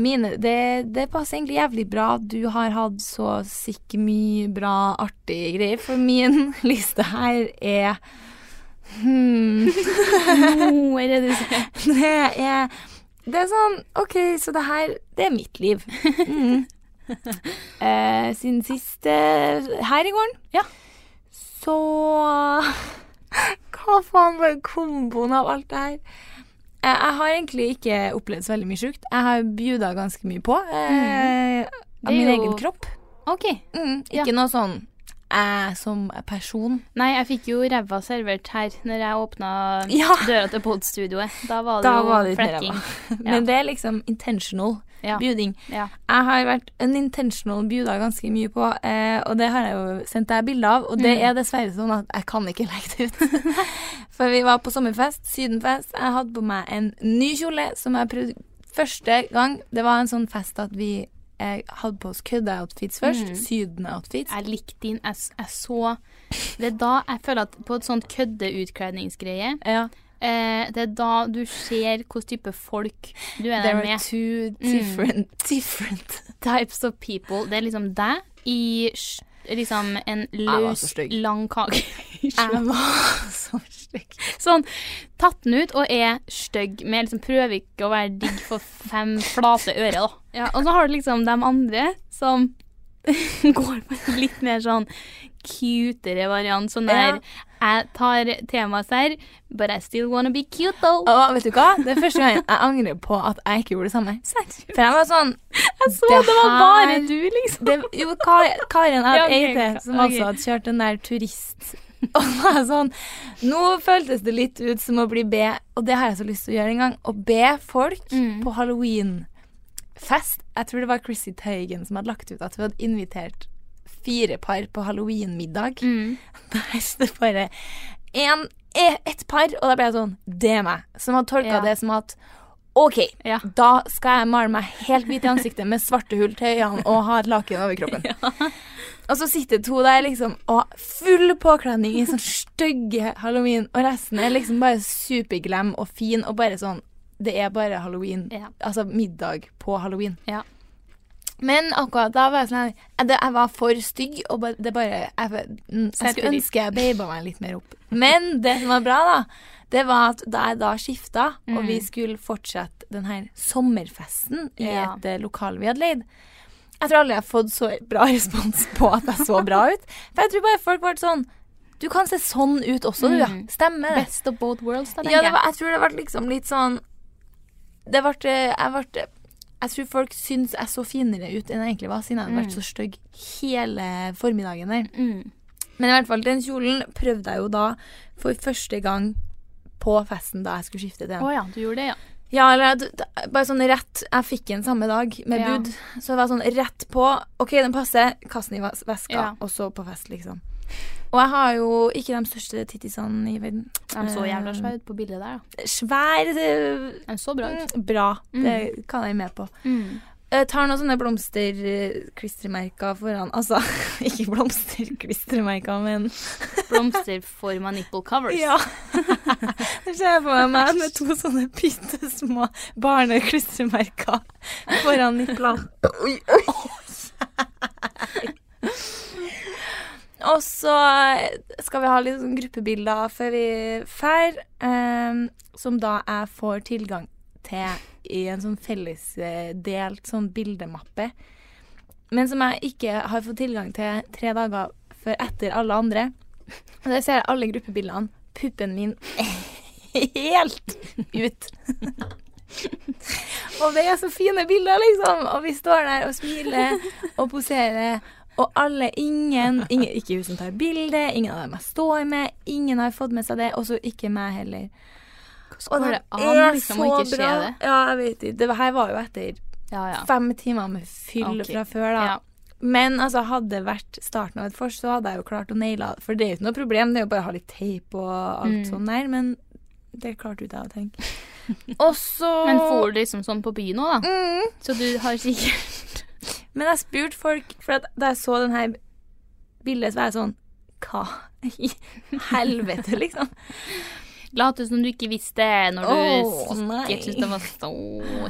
Speaker 1: Mine, det, det passer egentlig jævlig bra du har hatt så sikk mye bra, artige greier, for min liste her er hmm,
Speaker 2: Nå er
Speaker 1: Det er Det er sånn OK, så det her Det er mitt liv. Mm. Eh, siden sist eh, Her i gården
Speaker 2: Ja.
Speaker 1: Så Hva faen var komboen av alt det her? Eh, jeg har egentlig ikke opplevd så veldig mye sjukt. Jeg har bjuda ganske mye på. Eh, Av
Speaker 2: er
Speaker 1: min
Speaker 2: jo-
Speaker 1: egen kropp.
Speaker 2: OK.
Speaker 1: Mm,
Speaker 2: Ja.
Speaker 1: ikke noe sånn jeg som person.
Speaker 2: Nei, jeg fikk jo ræva servert her når jeg åpna
Speaker 1: Ja.
Speaker 2: døra til podstudioet. Da var det
Speaker 1: Da
Speaker 2: jo
Speaker 1: var det
Speaker 2: flekking.
Speaker 1: Men det er liksom intentional
Speaker 2: Ja.
Speaker 1: buding.
Speaker 2: Ja.
Speaker 1: Jeg har vært unintentional buda ganske mye på, eh, og det har jeg jo sendt deg bilde av. Og det
Speaker 2: Mm.
Speaker 1: er dessverre sånn at jeg kan ikke legge det ut. For vi var på sommerfest, sydenfest. Jeg hadde på meg en ny kjole som jeg prøvde første gang. Det var en sånn fest at vi jeg hadde på oss kødde-outfits først.
Speaker 2: Mm.
Speaker 1: Syden-outfits.
Speaker 2: Jeg likte din. Jeg, jeg så Det er da jeg føler at på et sånt kødde-utkledningsgreie
Speaker 1: Ja.
Speaker 2: Eh, Det er da du ser hvilken type folk du er
Speaker 1: There
Speaker 2: der
Speaker 1: are
Speaker 2: med.
Speaker 1: different,
Speaker 2: Mm.
Speaker 1: different,
Speaker 2: Types of people. Det er liksom deg i liksom en løs, lang kake.
Speaker 1: Jeg var så stygg.
Speaker 2: Sånn, tatt den ut og er stygg, men liksom prøver ikke å være digg for fem flate øre, da. Ja, og så har du liksom de andre som går på litt mer sånn cutere variant. Sånn der Jeg tar temaet serr, but I still wanna be cute, though.
Speaker 1: Og vet du hva? Det er første gang jeg angrer på at jeg ikke gjorde det samme. For jeg var sånn
Speaker 2: Jeg så det, var bare
Speaker 1: her-
Speaker 2: du, liksom.
Speaker 1: det, Jo, Karin Karen
Speaker 2: Ja,
Speaker 1: okay,
Speaker 2: ok,
Speaker 1: som
Speaker 2: ok.
Speaker 1: også hadde kjørt den der turist. Og da er sånn Nå føltes det litt ut som å bli be, og det har jeg så lyst til å gjøre en gang. Å be folk
Speaker 2: Mm.
Speaker 1: på halloweenfest. Jeg tror det var Chrissy Tøyen som hadde lagt ut at hun hadde invitert fire par på halloweenmiddag.
Speaker 2: Mm.
Speaker 1: Der står bare en, e- ett par, og da ble jeg sånn Det er meg. Som hadde tolka
Speaker 2: Ja.
Speaker 1: det som at OK,
Speaker 2: Ja.
Speaker 1: da skal jeg male meg helt hvit i ansiktet med svarte hull til øynene og ha et laken over kroppen. Og så sitter to der liksom og full påkledning i sånn stygge halloween, og resten er liksom bare superglem og fin og bare sånn Det er bare halloween.
Speaker 2: Ja.
Speaker 1: Altså middag på halloween.
Speaker 2: Ja.
Speaker 1: Men akkurat da var jeg sånn jeg, var for stygg, og det bare Jeg, jeg skulle ønske jeg baba meg litt mer opp. Men det som var bra, da, det var at da jeg da skifta, og
Speaker 2: Mm.
Speaker 1: vi skulle fortsette den her sommerfesten i
Speaker 2: Ja.
Speaker 1: et eh, lokal vi hadde leid Jeg tror aldri jeg har fått så bra respons på at jeg så bra ut. For jeg tror bare folk ble sånn Du kan se sånn ut også, du, ja.
Speaker 2: Mm.
Speaker 1: Stemmer det?
Speaker 2: Best of both worlds, da, tenker
Speaker 1: Ja, det
Speaker 2: jeg.
Speaker 1: var, jeg tror det ble liksom litt sånn Det ble Jeg ble Jeg tror folk syns jeg så finere ut enn jeg egentlig var, siden jeg hadde vært
Speaker 2: Mm.
Speaker 1: så stygg hele formiddagen der.
Speaker 2: Mm.
Speaker 1: Men i hvert fall, den kjolen prøvde jeg jo da for første gang på festen da jeg skulle skifte til den.
Speaker 2: Oh, ja, du gjorde det, ja.
Speaker 1: Ja, eller bare sånn rett Jeg fikk den samme dag med
Speaker 2: Ja.
Speaker 1: bud. Så det var sånn rett på. OK, den passer. Kast den i veska,
Speaker 2: Ja.
Speaker 1: og så på fest, liksom. Og jeg har jo ikke de største tittisene i verden.
Speaker 2: De så jævla
Speaker 1: Eh,
Speaker 2: svære ut på bildet der, da.
Speaker 1: Svær eh,
Speaker 2: De så bra ut.
Speaker 1: Mm, Bra. Det kan jeg med på.
Speaker 2: Mm.
Speaker 1: Jeg tar noen sånne blomsterklistremerker foran. Altså, ikke blomsterklistremerker, men
Speaker 2: Blomsterforma nipple covers.
Speaker 1: Ja. Det ser jeg meg meg med to sånne bitte små barneklistremerker foran niplene. Oi, oi. Og så skal vi ha litt sånn gruppebilder før vi drar, um, som da jeg får tilgang til i en sånn fellesdelt sånn bildemappe. Men som jeg ikke har fått tilgang til tre dager før etter alle andre. Og der ser jeg alle gruppebildene. Puppen min helt ut. og det er så fine bilder, liksom. Og vi står der og smiler og poserer. Og alle, ingen, ingen Ikke hun som tar bilde, ingen av dem jeg står med. Ingen har fått med seg det, og så ikke meg heller.
Speaker 2: Og det an liksom, bra. ikke det?
Speaker 1: Ja, jeg vet ikke. Det her var jo etter
Speaker 2: Ja, ja.
Speaker 1: fem timer med fyll
Speaker 2: okay.
Speaker 1: fra før, da.
Speaker 2: Ja.
Speaker 1: Men altså, hadde det vært starten av et vors, så hadde jeg jo klart å naile det. For det er jo ikke noe problem, det er jo bare å ha litt teip og alt
Speaker 2: Mm.
Speaker 1: sånn der. Men det klarte jo ikke jeg å tenke. Og så
Speaker 2: Men for du liksom sånn på byen òg, da?
Speaker 1: mm,
Speaker 2: Så du har sikkert
Speaker 1: Men jeg spurte folk, for da jeg så den her bildet, så var jeg sånn Hva i helvete, liksom?
Speaker 2: Late som du ikke visste når du
Speaker 1: Åh,
Speaker 2: sikkert syntes det var så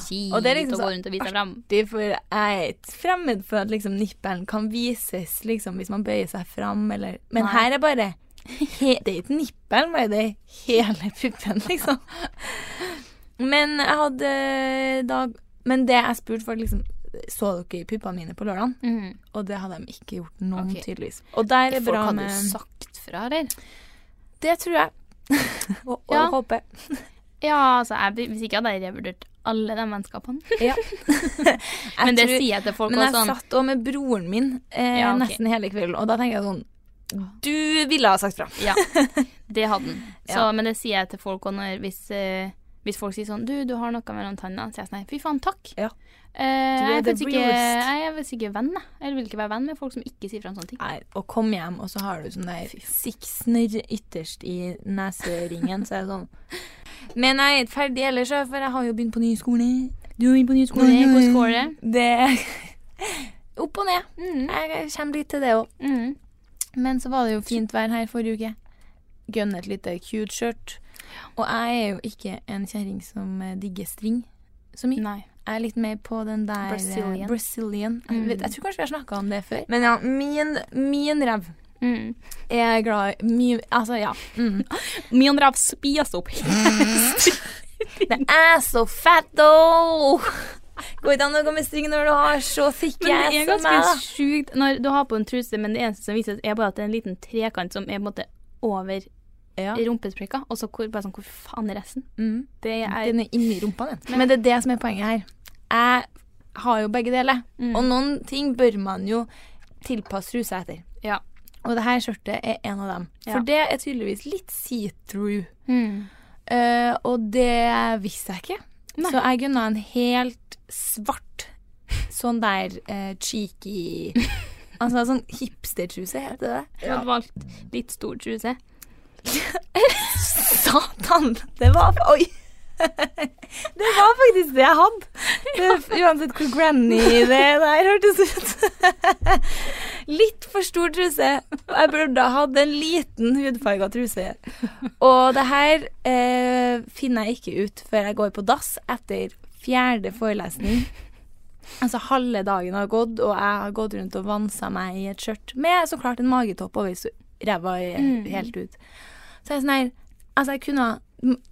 Speaker 2: kjipt
Speaker 1: Og det er liksom
Speaker 2: å
Speaker 1: så
Speaker 2: gå rundt og vise deg fram.
Speaker 1: Det er For jeg er fremmed for at liksom nippelen kan vises liksom hvis man bøyer seg fram, eller Men
Speaker 2: Nei.
Speaker 1: her er bare he, Det er ikke nippelen, bare det er hele puppen, liksom. Men jeg hadde da Men det jeg spurte folk, liksom Så dere puppene mine på lørdag?
Speaker 2: Mm.
Speaker 1: Og det hadde de ikke gjort noen,
Speaker 2: okay.
Speaker 1: tydeligvis. Og der er bra med
Speaker 2: jo sagt fra, eller?
Speaker 1: Det tror jeg. og, og
Speaker 2: Ja.
Speaker 1: håper.
Speaker 2: Ja, altså, jeg, hvis ikke hadde jeg revurdert alle de vennskapene.
Speaker 1: Ja.
Speaker 2: Men det
Speaker 1: tror-
Speaker 2: sier jeg til folk
Speaker 1: Men
Speaker 2: også
Speaker 1: jeg
Speaker 2: sånn
Speaker 1: satt òg med broren min eh,
Speaker 2: Ja, okay.
Speaker 1: nesten hele kvelden, og da tenker jeg sånn Du ville ha sagt fra.
Speaker 2: Ja, det hadde han.
Speaker 1: Ja.
Speaker 2: Men det sier jeg til folk òg hvis, eh, hvis folk sier sånn Du, du har noe mellom tannene. Så sier jeg sånn Fy faen, takk.
Speaker 1: Ja.
Speaker 2: Eh, jeg, er ikke, jeg er faktisk ikke venn, jeg. Jeg vil ikke være venn med folk som ikke sier fra om sånne ting.
Speaker 1: Nei, og kom hjem, og så har du sånn der siksner ytterst i neseringen, så er det sånn Men jeg er ikke ferdig ellers, for jeg har jo begynt på ny skole.
Speaker 2: Du begynt på ny skole. Hvordan går det?
Speaker 1: Det Opp og ned.
Speaker 2: Mm.
Speaker 1: Jeg kommer litt til det òg.
Speaker 2: Mm.
Speaker 1: Men så var det jo fint vær her forrige uke. Gønn et lite cute skjørt. Og jeg er jo ikke en kjerring som eh, digger string så mye.
Speaker 2: Nei.
Speaker 1: Jeg er litt mer på den der
Speaker 2: Brazilian.
Speaker 1: Brazilian. Mm. Jeg,
Speaker 2: Mm.
Speaker 1: vet, jeg tror kanskje vi har snakka om det før. Men ja, min, min rev
Speaker 2: Mm.
Speaker 1: er glad i mye Altså, ja. Mm.
Speaker 2: Min rev spiser opp
Speaker 1: Det er så fett, though! Går ikke an å gå med string når du har så thick
Speaker 2: Men det er ganske
Speaker 1: meg,
Speaker 2: sjukt når du har på en truse, men det eneste som vises, er bare at det er en liten trekant som er på en måte over
Speaker 1: Ja.
Speaker 2: rumpesprekka, og så hvor, bare sånn Hvor faen er resten?
Speaker 1: Mm.
Speaker 2: Det er
Speaker 1: Den er inni rumpa, den.
Speaker 2: Men-
Speaker 1: Men det er det som er poenget her. Jeg har jo begge deler.
Speaker 2: Mm.
Speaker 1: Og noen ting bør man jo tilpasse trusa etter.
Speaker 2: Ja.
Speaker 1: Og det her skjørtet er en av dem. For det er tydeligvis litt see-through.
Speaker 2: Mm.
Speaker 1: Uh, og det visste jeg ikke.
Speaker 2: Nei.
Speaker 1: Så jeg gunna en helt svart sånn der uh, cheeky Altså sånn hipstertruse, heter det.
Speaker 2: Du hadde valgt litt stor truse.
Speaker 1: Satan! Det var Oi! Det var faktisk det jeg hadde. Det, uansett hvor granny det der hørtes ut. Litt for stor truse. Jeg burde ha hatt en liten hudfarga truse. Og det her eh, finner jeg ikke ut før jeg går på dass etter fjerde forelesning. Altså halve dagen har gått, og jeg har gått rundt og vansa meg i et skjørt med så klart en magetopp over ræva
Speaker 2: Mm.
Speaker 1: helt ut. Så jeg er sånn her Altså, jeg kunne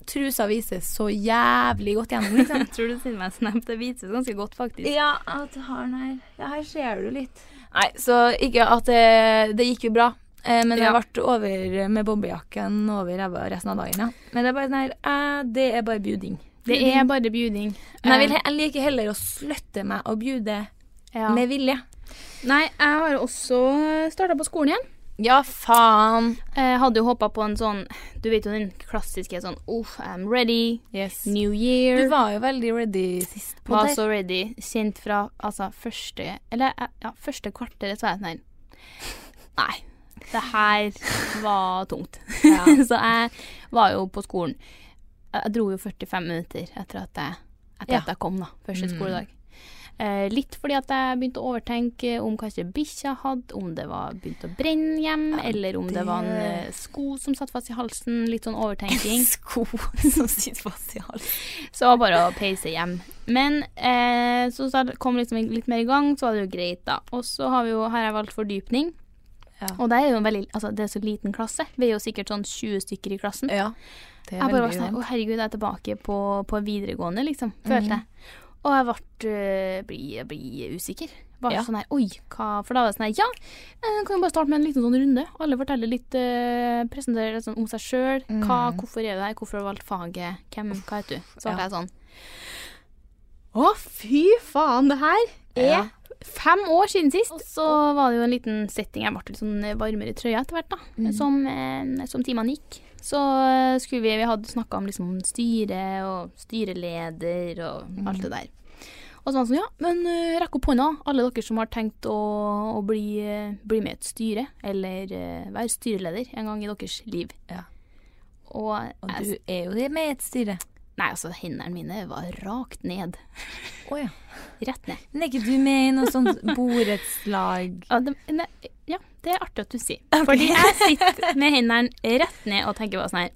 Speaker 1: Trusa vises så jævlig godt gjennom, liksom.
Speaker 2: Tror du sender meg snap. Det vises ganske godt, faktisk.
Speaker 1: Ja, at har den her. Ja, her ser du litt. Nei, så ikke at det Det gikk jo bra. Eh, men
Speaker 2: Ja.
Speaker 1: jeg ble over med bombejakken over ræva resten av dagen, ja. Men det er bare sånn her eh, Det er bare bjuding.
Speaker 2: Det er bare bjuding.
Speaker 1: Men jeg, vil, jeg liker heller å sløtte meg å bjude
Speaker 2: Ja.
Speaker 1: med vilje.
Speaker 2: Nei, jeg har også starta på skolen igjen.
Speaker 1: Ja, faen.
Speaker 2: Jeg hadde jo håpa på en sånn Du vet jo den klassiske sånn Uff, I'm ready.
Speaker 1: Yes.
Speaker 2: New year.
Speaker 1: Du var jo veldig ready sist på
Speaker 2: var
Speaker 1: det.
Speaker 2: så ready. Kjent fra altså første Eller eh, ja, første kvarteret så var jeg sånn Nei, det her var tungt.
Speaker 1: Ja.
Speaker 2: så jeg var jo på skolen. Jeg dro jo 45 minutter etter at jeg, etter
Speaker 1: Ja.
Speaker 2: at jeg kom, da. Første
Speaker 1: Mm.
Speaker 2: skoledag. Eh, litt fordi at jeg begynte å overtenke om kanskje bikkja hadde, om det var begynt å brenne hjem, eller om det...
Speaker 1: det-
Speaker 2: var en eh, sko som satt fast i halsen. Litt sånn overtenking.
Speaker 1: En Sko som sitter fast i halsen.
Speaker 2: Så var bare å peise hjem. Men eh, så så kom liksom litt mer i gang, så var det jo greit, da. Og så har, vi jo, har jeg valgt fordypning.
Speaker 1: Ja.
Speaker 2: Og det er jo en veldig, altså det er så liten klasse. Vi er jo sikkert sånn 20 stykker i klassen.
Speaker 1: ja. Det
Speaker 2: Jeg bare var sånn. Å, herregud, jeg er tilbake på, på videregående, liksom. Følte
Speaker 1: Mhm.
Speaker 2: jeg. Og jeg ble, ble, blir, blir usikker. Bare
Speaker 1: Ja.
Speaker 2: sånn her, oi, hva For da var det sånn her, ja, eh, kan vi bare starte med en liten sånn runde? Alle forteller litt, uh, presenterer litt sånn om seg sjøl.
Speaker 1: Mm.
Speaker 2: hvorfor er du her, hvorfor har du valgt faget, hvem, hva heter du? Så ble
Speaker 1: Ja.
Speaker 2: jeg sånn Å, fy faen, det her er
Speaker 1: Ja.
Speaker 2: fem år siden sist. Og så var det jo en liten setting. Jeg ble litt sånn varmere i trøya etter hvert, da.
Speaker 1: Mm.
Speaker 2: Som, eh, som timene gikk. Så eh, skulle vi Vi hadde snakka om liksom styre og styreleder og
Speaker 1: Mm.
Speaker 2: alt det der. Og så var han sånn, ja, men eh, rekk opp hånda, alle dere som har tenkt å, å bli, eh, bli med i et styre, eller være styreleder en gang i deres liv.
Speaker 1: Ja.
Speaker 2: Og,
Speaker 1: Og
Speaker 2: jeg,
Speaker 1: du er jo med i et styre.
Speaker 2: Nei, altså, hendene mine var rakt ned.
Speaker 1: Oh, ja.
Speaker 2: Rett ned.
Speaker 1: Men er ikke du med i noe sånt borettslag?
Speaker 2: Ja, ne, ja, det er artig at du sier. Fordi jeg sitter med hendene rett ned og tenker bare sånn her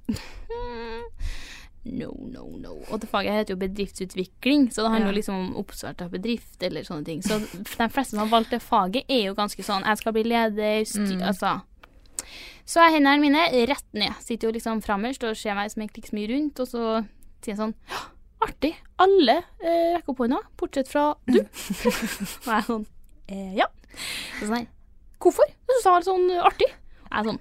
Speaker 2: No, no, no. Og det faget heter jo bedriftsutvikling, så det handler jo
Speaker 1: Ja.
Speaker 2: liksom om oppstart av bedrift eller sånne ting. Så de fleste som har valgt det faget, er jo ganske sånn Jeg skal bli leder, styr...
Speaker 1: Mm.
Speaker 2: Altså. Så er hendene mine rett ned. Sitter jo liksom framerst og ser meg som egentlig ikke så mye rundt, og så sier jeg sånn «Ja, Artig. Alle eh, rekker opp hånda, bortsett fra du. og jeg er sånn eh, Ja. Så sånn her Hvorfor? Jeg syns det var sånn artig. Jeg er sånn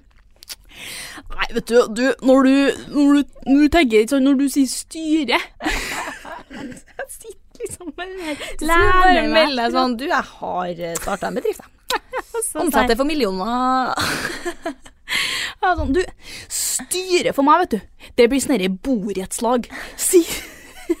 Speaker 2: Nei, vet du, du når du, når du, når du tenker sånn Når du sier styre Jeg sitter liksom
Speaker 1: bare
Speaker 2: lener meg.
Speaker 1: sånn Du, jeg har starta en bedrift, jeg.
Speaker 2: Sånn
Speaker 1: for millioner.
Speaker 2: Er sånn, du, styre for meg, vet du. Det blir sånn borettslag. Si,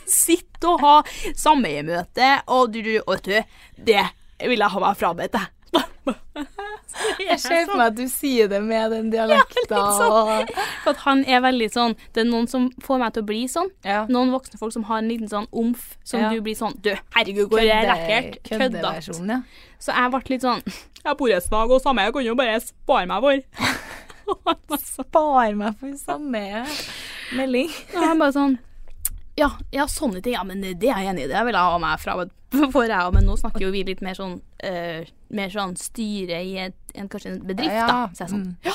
Speaker 2: sitt og ha sameiemøte, og du, du, vet du, det vil jeg ha meg frabedt, jeg.
Speaker 1: Jeg ser for meg at du sier det med den dialekta.
Speaker 2: sånn. For at han er veldig sånn Det er noen som får meg til å bli sånn.
Speaker 1: Ja.
Speaker 2: Noen voksne folk som har en liten sånn omf, som
Speaker 1: Ja.
Speaker 2: du blir sånn Du, herregud, hvor er lekkert.
Speaker 1: Køddete. Ja.
Speaker 2: Så jeg ble litt sånn Jeg har borettslag og sameie, kan jo bare spare meg for. Og han var sånn-
Speaker 1: Spar meg for samme melding.
Speaker 2: Og han bare sånn ja, ja, sånne ting. Ja, men det er jeg enig i. Det vil jeg ha meg fra for jeg. Men nå snakker jo vi litt mer sånn uh, Mer sånn styre i et, en, kanskje en bedrift,
Speaker 1: Ja,
Speaker 2: da. Så jeg er sånn
Speaker 1: mm.
Speaker 2: Ja,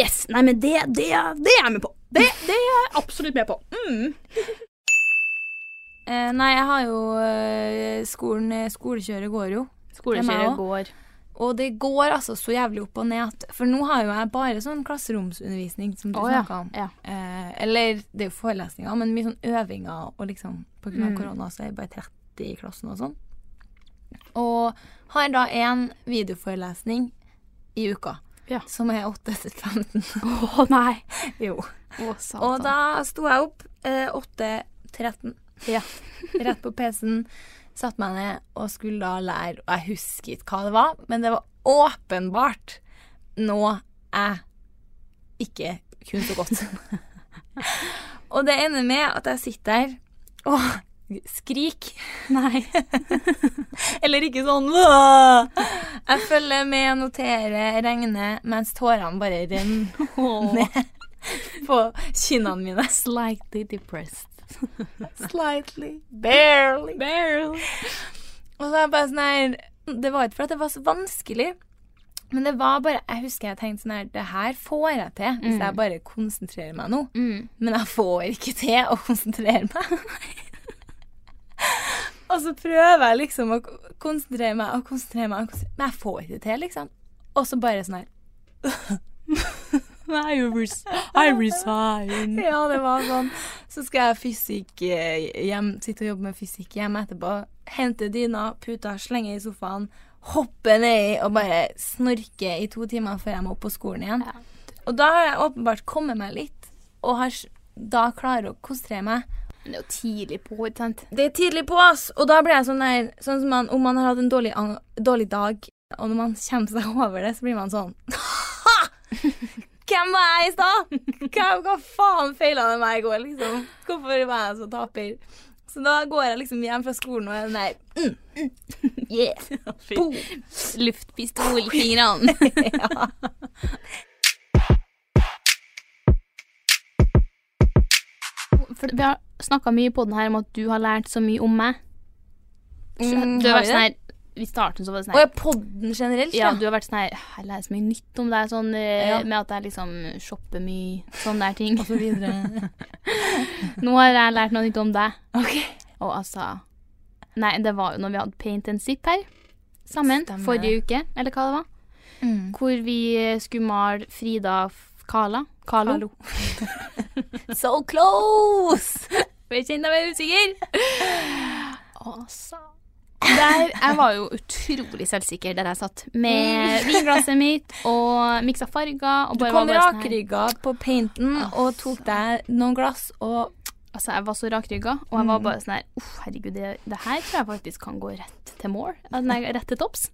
Speaker 2: yes! Nei, men det, det, det er jeg med på. Det, det er jeg absolutt med på. Mm.
Speaker 1: Eh, nei, jeg har jo eh, skolen Skolekjøret går jo.
Speaker 2: Skolekjøret går.
Speaker 1: Og det går altså så jævlig opp og ned at For nå har jo jeg bare sånn klasseromsundervisning, som du
Speaker 2: oh,
Speaker 1: snakka om.
Speaker 2: Ja.
Speaker 1: Eh, eller det er jo forelesninger, men mye sånn øvinger og liksom På grunn av
Speaker 2: Mm.
Speaker 1: korona så er jeg bare 30 i klassen og sånn. Og har da en videoforelesning i uka.
Speaker 2: Ja.
Speaker 1: Som er 8 til 15.
Speaker 2: Å nei.
Speaker 1: jo.
Speaker 2: Oh.
Speaker 1: Og da sto jeg opp eh, 8.13.
Speaker 2: Ja.
Speaker 1: Rett på PC-en. Satte meg ned og skulle da lære, og jeg husker ikke hva det var, men det var åpenbart noe jeg ikke kunne så godt. og det ender med at jeg sitter der og skriker.
Speaker 2: Nei.
Speaker 1: Eller ikke sånn Jeg følger med, noterer, regner, mens tårene bare renner ned på kinnene mine.
Speaker 2: Slightly depressed.
Speaker 1: Slightly. Barely.
Speaker 2: Barely.
Speaker 1: Og så er jeg bare sånn her Det var ikke for at det var så vanskelig, men det var bare Jeg husker jeg tenkte sånn her Det her får jeg til hvis
Speaker 2: Mm.
Speaker 1: jeg bare konsentrerer meg nå.
Speaker 2: Mm.
Speaker 1: Men jeg får ikke til å konsentrere meg. og så prøver jeg liksom å konsentrere meg og konsentrere meg, og konsentrere, men jeg får ikke til, liksom. Og så bare sånn her
Speaker 2: I, res I resign.
Speaker 1: Ja, det var sånn. Så skal jeg fysikk eh, hjem, sitte og jobbe med fysikk hjemme etterpå. Hente dyna, puta, slenge i sofaen, hoppe nedi og bare snorke i to timer før jeg må opp på skolen igjen.
Speaker 2: Ja.
Speaker 1: Og da har jeg åpenbart kommet meg litt, og har da klarer å konsentrere meg.
Speaker 2: Men det er jo tidlig på, ikke sant?
Speaker 1: Det er tidlig på, ass! Og da blir jeg sånn der Sånn som man, om man har hatt en dårlig, dårlig dag, og når man kommer seg over det, så blir man sånn! Hvem var jeg i stad? Hva, hva faen feila det meg i går, liksom? Hvorfor var jeg så taper? Så da går jeg liksom hjem fra skolen og er den der mm, mm, Yeah! Boom!
Speaker 2: Luftpistol i fingrene.
Speaker 1: ja.
Speaker 2: For vi har snakka mye på den her om at du har lært så mye om meg.
Speaker 1: Mm,
Speaker 2: du har
Speaker 1: har
Speaker 2: vært sånn her I starten så var det sånn her
Speaker 1: er podden generelt,
Speaker 2: Ja, du har vært sånn her Jeg lærer så mye nytt om deg, sånn eh,
Speaker 1: Ja.
Speaker 2: med at jeg liksom shopper mye, sånne der ting.
Speaker 1: Og så videre.
Speaker 2: Nå har jeg lært noe nytt om deg.
Speaker 1: OK.
Speaker 2: Og altså Nei, det var jo når vi hadde paint and sip her. sammen
Speaker 1: Stemmer
Speaker 2: forrige uke, eller hva det var.
Speaker 1: Mm.
Speaker 2: Hvor vi skulle male Frida Kala. Kalo.
Speaker 1: Kalo. so close!
Speaker 2: Jeg kjente jeg var usikker. Altså der, Jeg var jo utrolig selvsikker der jeg satt med vinglasset mitt og miksa farger. Og
Speaker 1: Du kom
Speaker 2: sånn
Speaker 1: rakrygga på painten og tok deg noen glass og
Speaker 2: Altså, jeg var så rakrygga, og jeg var
Speaker 1: Mm.
Speaker 2: bare sånn her Uff, herregud, det, det her tror jeg faktisk kan gå rett til mål. Eh, Nei, rett til topps.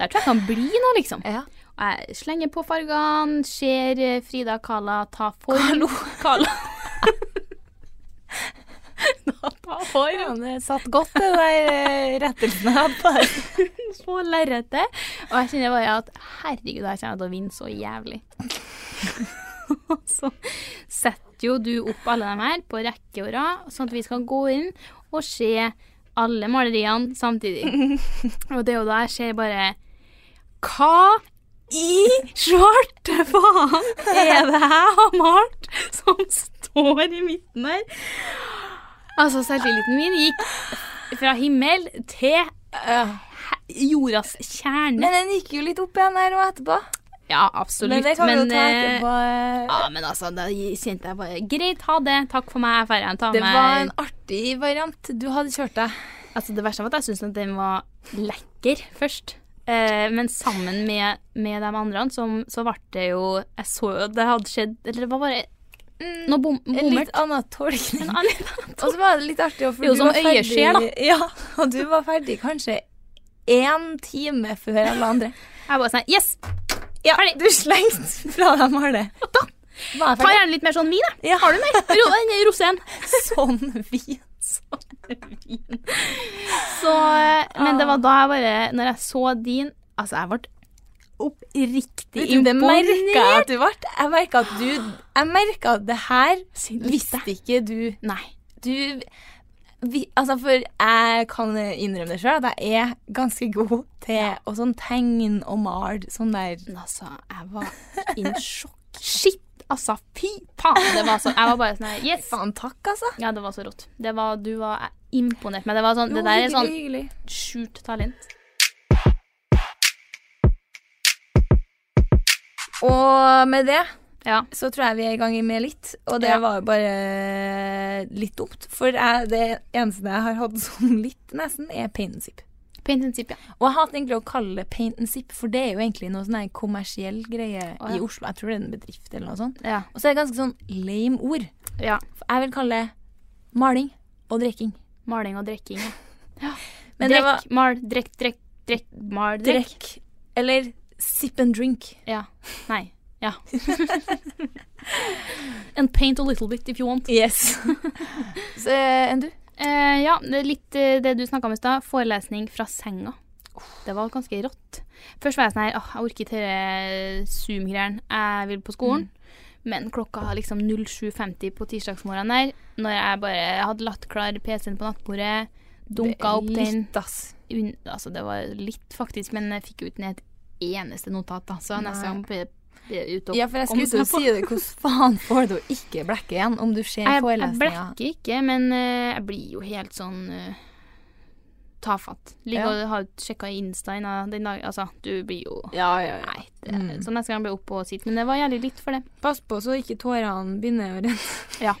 Speaker 2: Der tror jeg kan bli noe, liksom.
Speaker 1: Ja.
Speaker 2: Og jeg slenger på fargene, ser eh, Frida Kala ta form. Kala. ta form.
Speaker 1: Ja, det satt godt, det der eh, rettelsen jeg hadde på
Speaker 2: på lerretet. Og jeg kjenner bare at herregud, jeg kommer til å vinne så jævlig. Og så setter jo du opp alle de her på rekke og rad, sånn at vi skal gå inn og se alle maleriene samtidig. Og det er jo da jeg ser bare Hva i svarte faen er det jeg har malt som står i midten her? Altså, selvtilliten min gikk fra himmel til jordas kjerne.
Speaker 1: Men den gikk jo litt opp igjen her og etterpå.
Speaker 2: Ja, absolutt.
Speaker 1: Men det kan vi jo ta
Speaker 2: eh,
Speaker 1: etterpå.
Speaker 2: Ja, men altså, da kjente jeg bare Greit, ha det. Takk for meg. Igjen ta
Speaker 1: Det var en artig variant du hadde kjørt deg.
Speaker 2: Altså, det verste var at jeg syntes den var lekker først. Eh, men sammen med, med de andre, som, så ble det jo Jeg så jo det hadde skjedd Eller det var bare noe bom,
Speaker 1: En litt annen tolkning.
Speaker 2: En annen-
Speaker 1: Og så var det litt artig, for
Speaker 2: Jo,
Speaker 1: du var ferdig
Speaker 2: da.
Speaker 1: Ja, og du var ferdig kanskje én time før alle andre.
Speaker 2: Jeg bare sånn Yes!
Speaker 1: Ja,
Speaker 2: Ferdig.
Speaker 1: du slengte fra deg malet.
Speaker 2: Da Ta gjerne litt mer sånn vin, da.
Speaker 1: Ja.
Speaker 2: Har du mer? Ro, en roséen.
Speaker 1: Sånn vin.
Speaker 2: Så eh, Men det var da jeg bare Når jeg så din Altså, jeg ble oppriktig imponert.
Speaker 1: Jeg merka at du Jeg merka at det her visste ikke du.
Speaker 2: Nei.
Speaker 1: Du vi, Altså, for jeg kan innrømme det sjøl, at jeg er ganske god til å sånn tegne og male sånn der
Speaker 2: altså, jeg var in sjokk. Shit, altså. Fy faen. Det var så, jeg var bare sånn her Yes.
Speaker 1: Faen, takk, altså.
Speaker 2: Ja, det var så rått. Det var, du var imponert Men Det var sånn, det der er sånn skjult talent.
Speaker 1: Og med det
Speaker 2: Ja.
Speaker 1: så tror jeg vi er i gang med litt, og det
Speaker 2: Ja.
Speaker 1: var jo bare litt dumt. For jeg, det eneste jeg har hatt som litt, nesten, er paint and sip.
Speaker 2: Paint and sip, ja.
Speaker 1: Og jeg hater egentlig å kalle det paint and sip, for det er jo egentlig noe sånn kommersiell greie
Speaker 2: Å, ja.
Speaker 1: i Oslo. Jeg tror det er en bedrift eller noe sånt. Og så er det ganske sånn lame ord.
Speaker 2: ja.
Speaker 1: Jeg vil kalle det maling og drikking.
Speaker 2: Maling og drikking. Ja.
Speaker 1: Men det
Speaker 2: drekk,
Speaker 1: var
Speaker 2: mal, drekk, drekk, drekk, mal, drekk.
Speaker 1: Eller sip and drink.
Speaker 2: Ja. Nei. Ja. and paint a little bit if you want.
Speaker 1: Yes. så eh, enn du?
Speaker 2: Eh, ja, litt eh, det du snakka om i stad. Forelesning fra senga. Det var ganske rått. Først var jeg sånn her oh, jeg orker ikke disse Zoom-greiene. Jeg vil på skolen. Men klokka var liksom 07.50 på tirsdagsmorgenen der, når jeg bare hadde latt klar PC-en på nattbordet, dunka opp den
Speaker 1: Litt, ass.
Speaker 2: un, Altså, det var litt, faktisk, men jeg fikk jo ikke ned et eneste notat, da. Så neste gang ute og
Speaker 1: Ja, for jeg skulle til å si det. Hvordan faen får du ikke blekke igjen om du ser
Speaker 2: forelesninga? jeg blekker ikke, men uh, jeg blir jo helt sånn uh, tafatt. Ligger
Speaker 1: Ja.
Speaker 2: og har sjekka Insta den dagen Altså, du blir jo
Speaker 1: Ja, ja, ja.
Speaker 2: Nei. Det,
Speaker 1: Mm.
Speaker 2: Så neste gang blir jeg oppe og sitte. Men det var jævlig litt for det.
Speaker 1: Pass på så ikke tårene begynner å renne.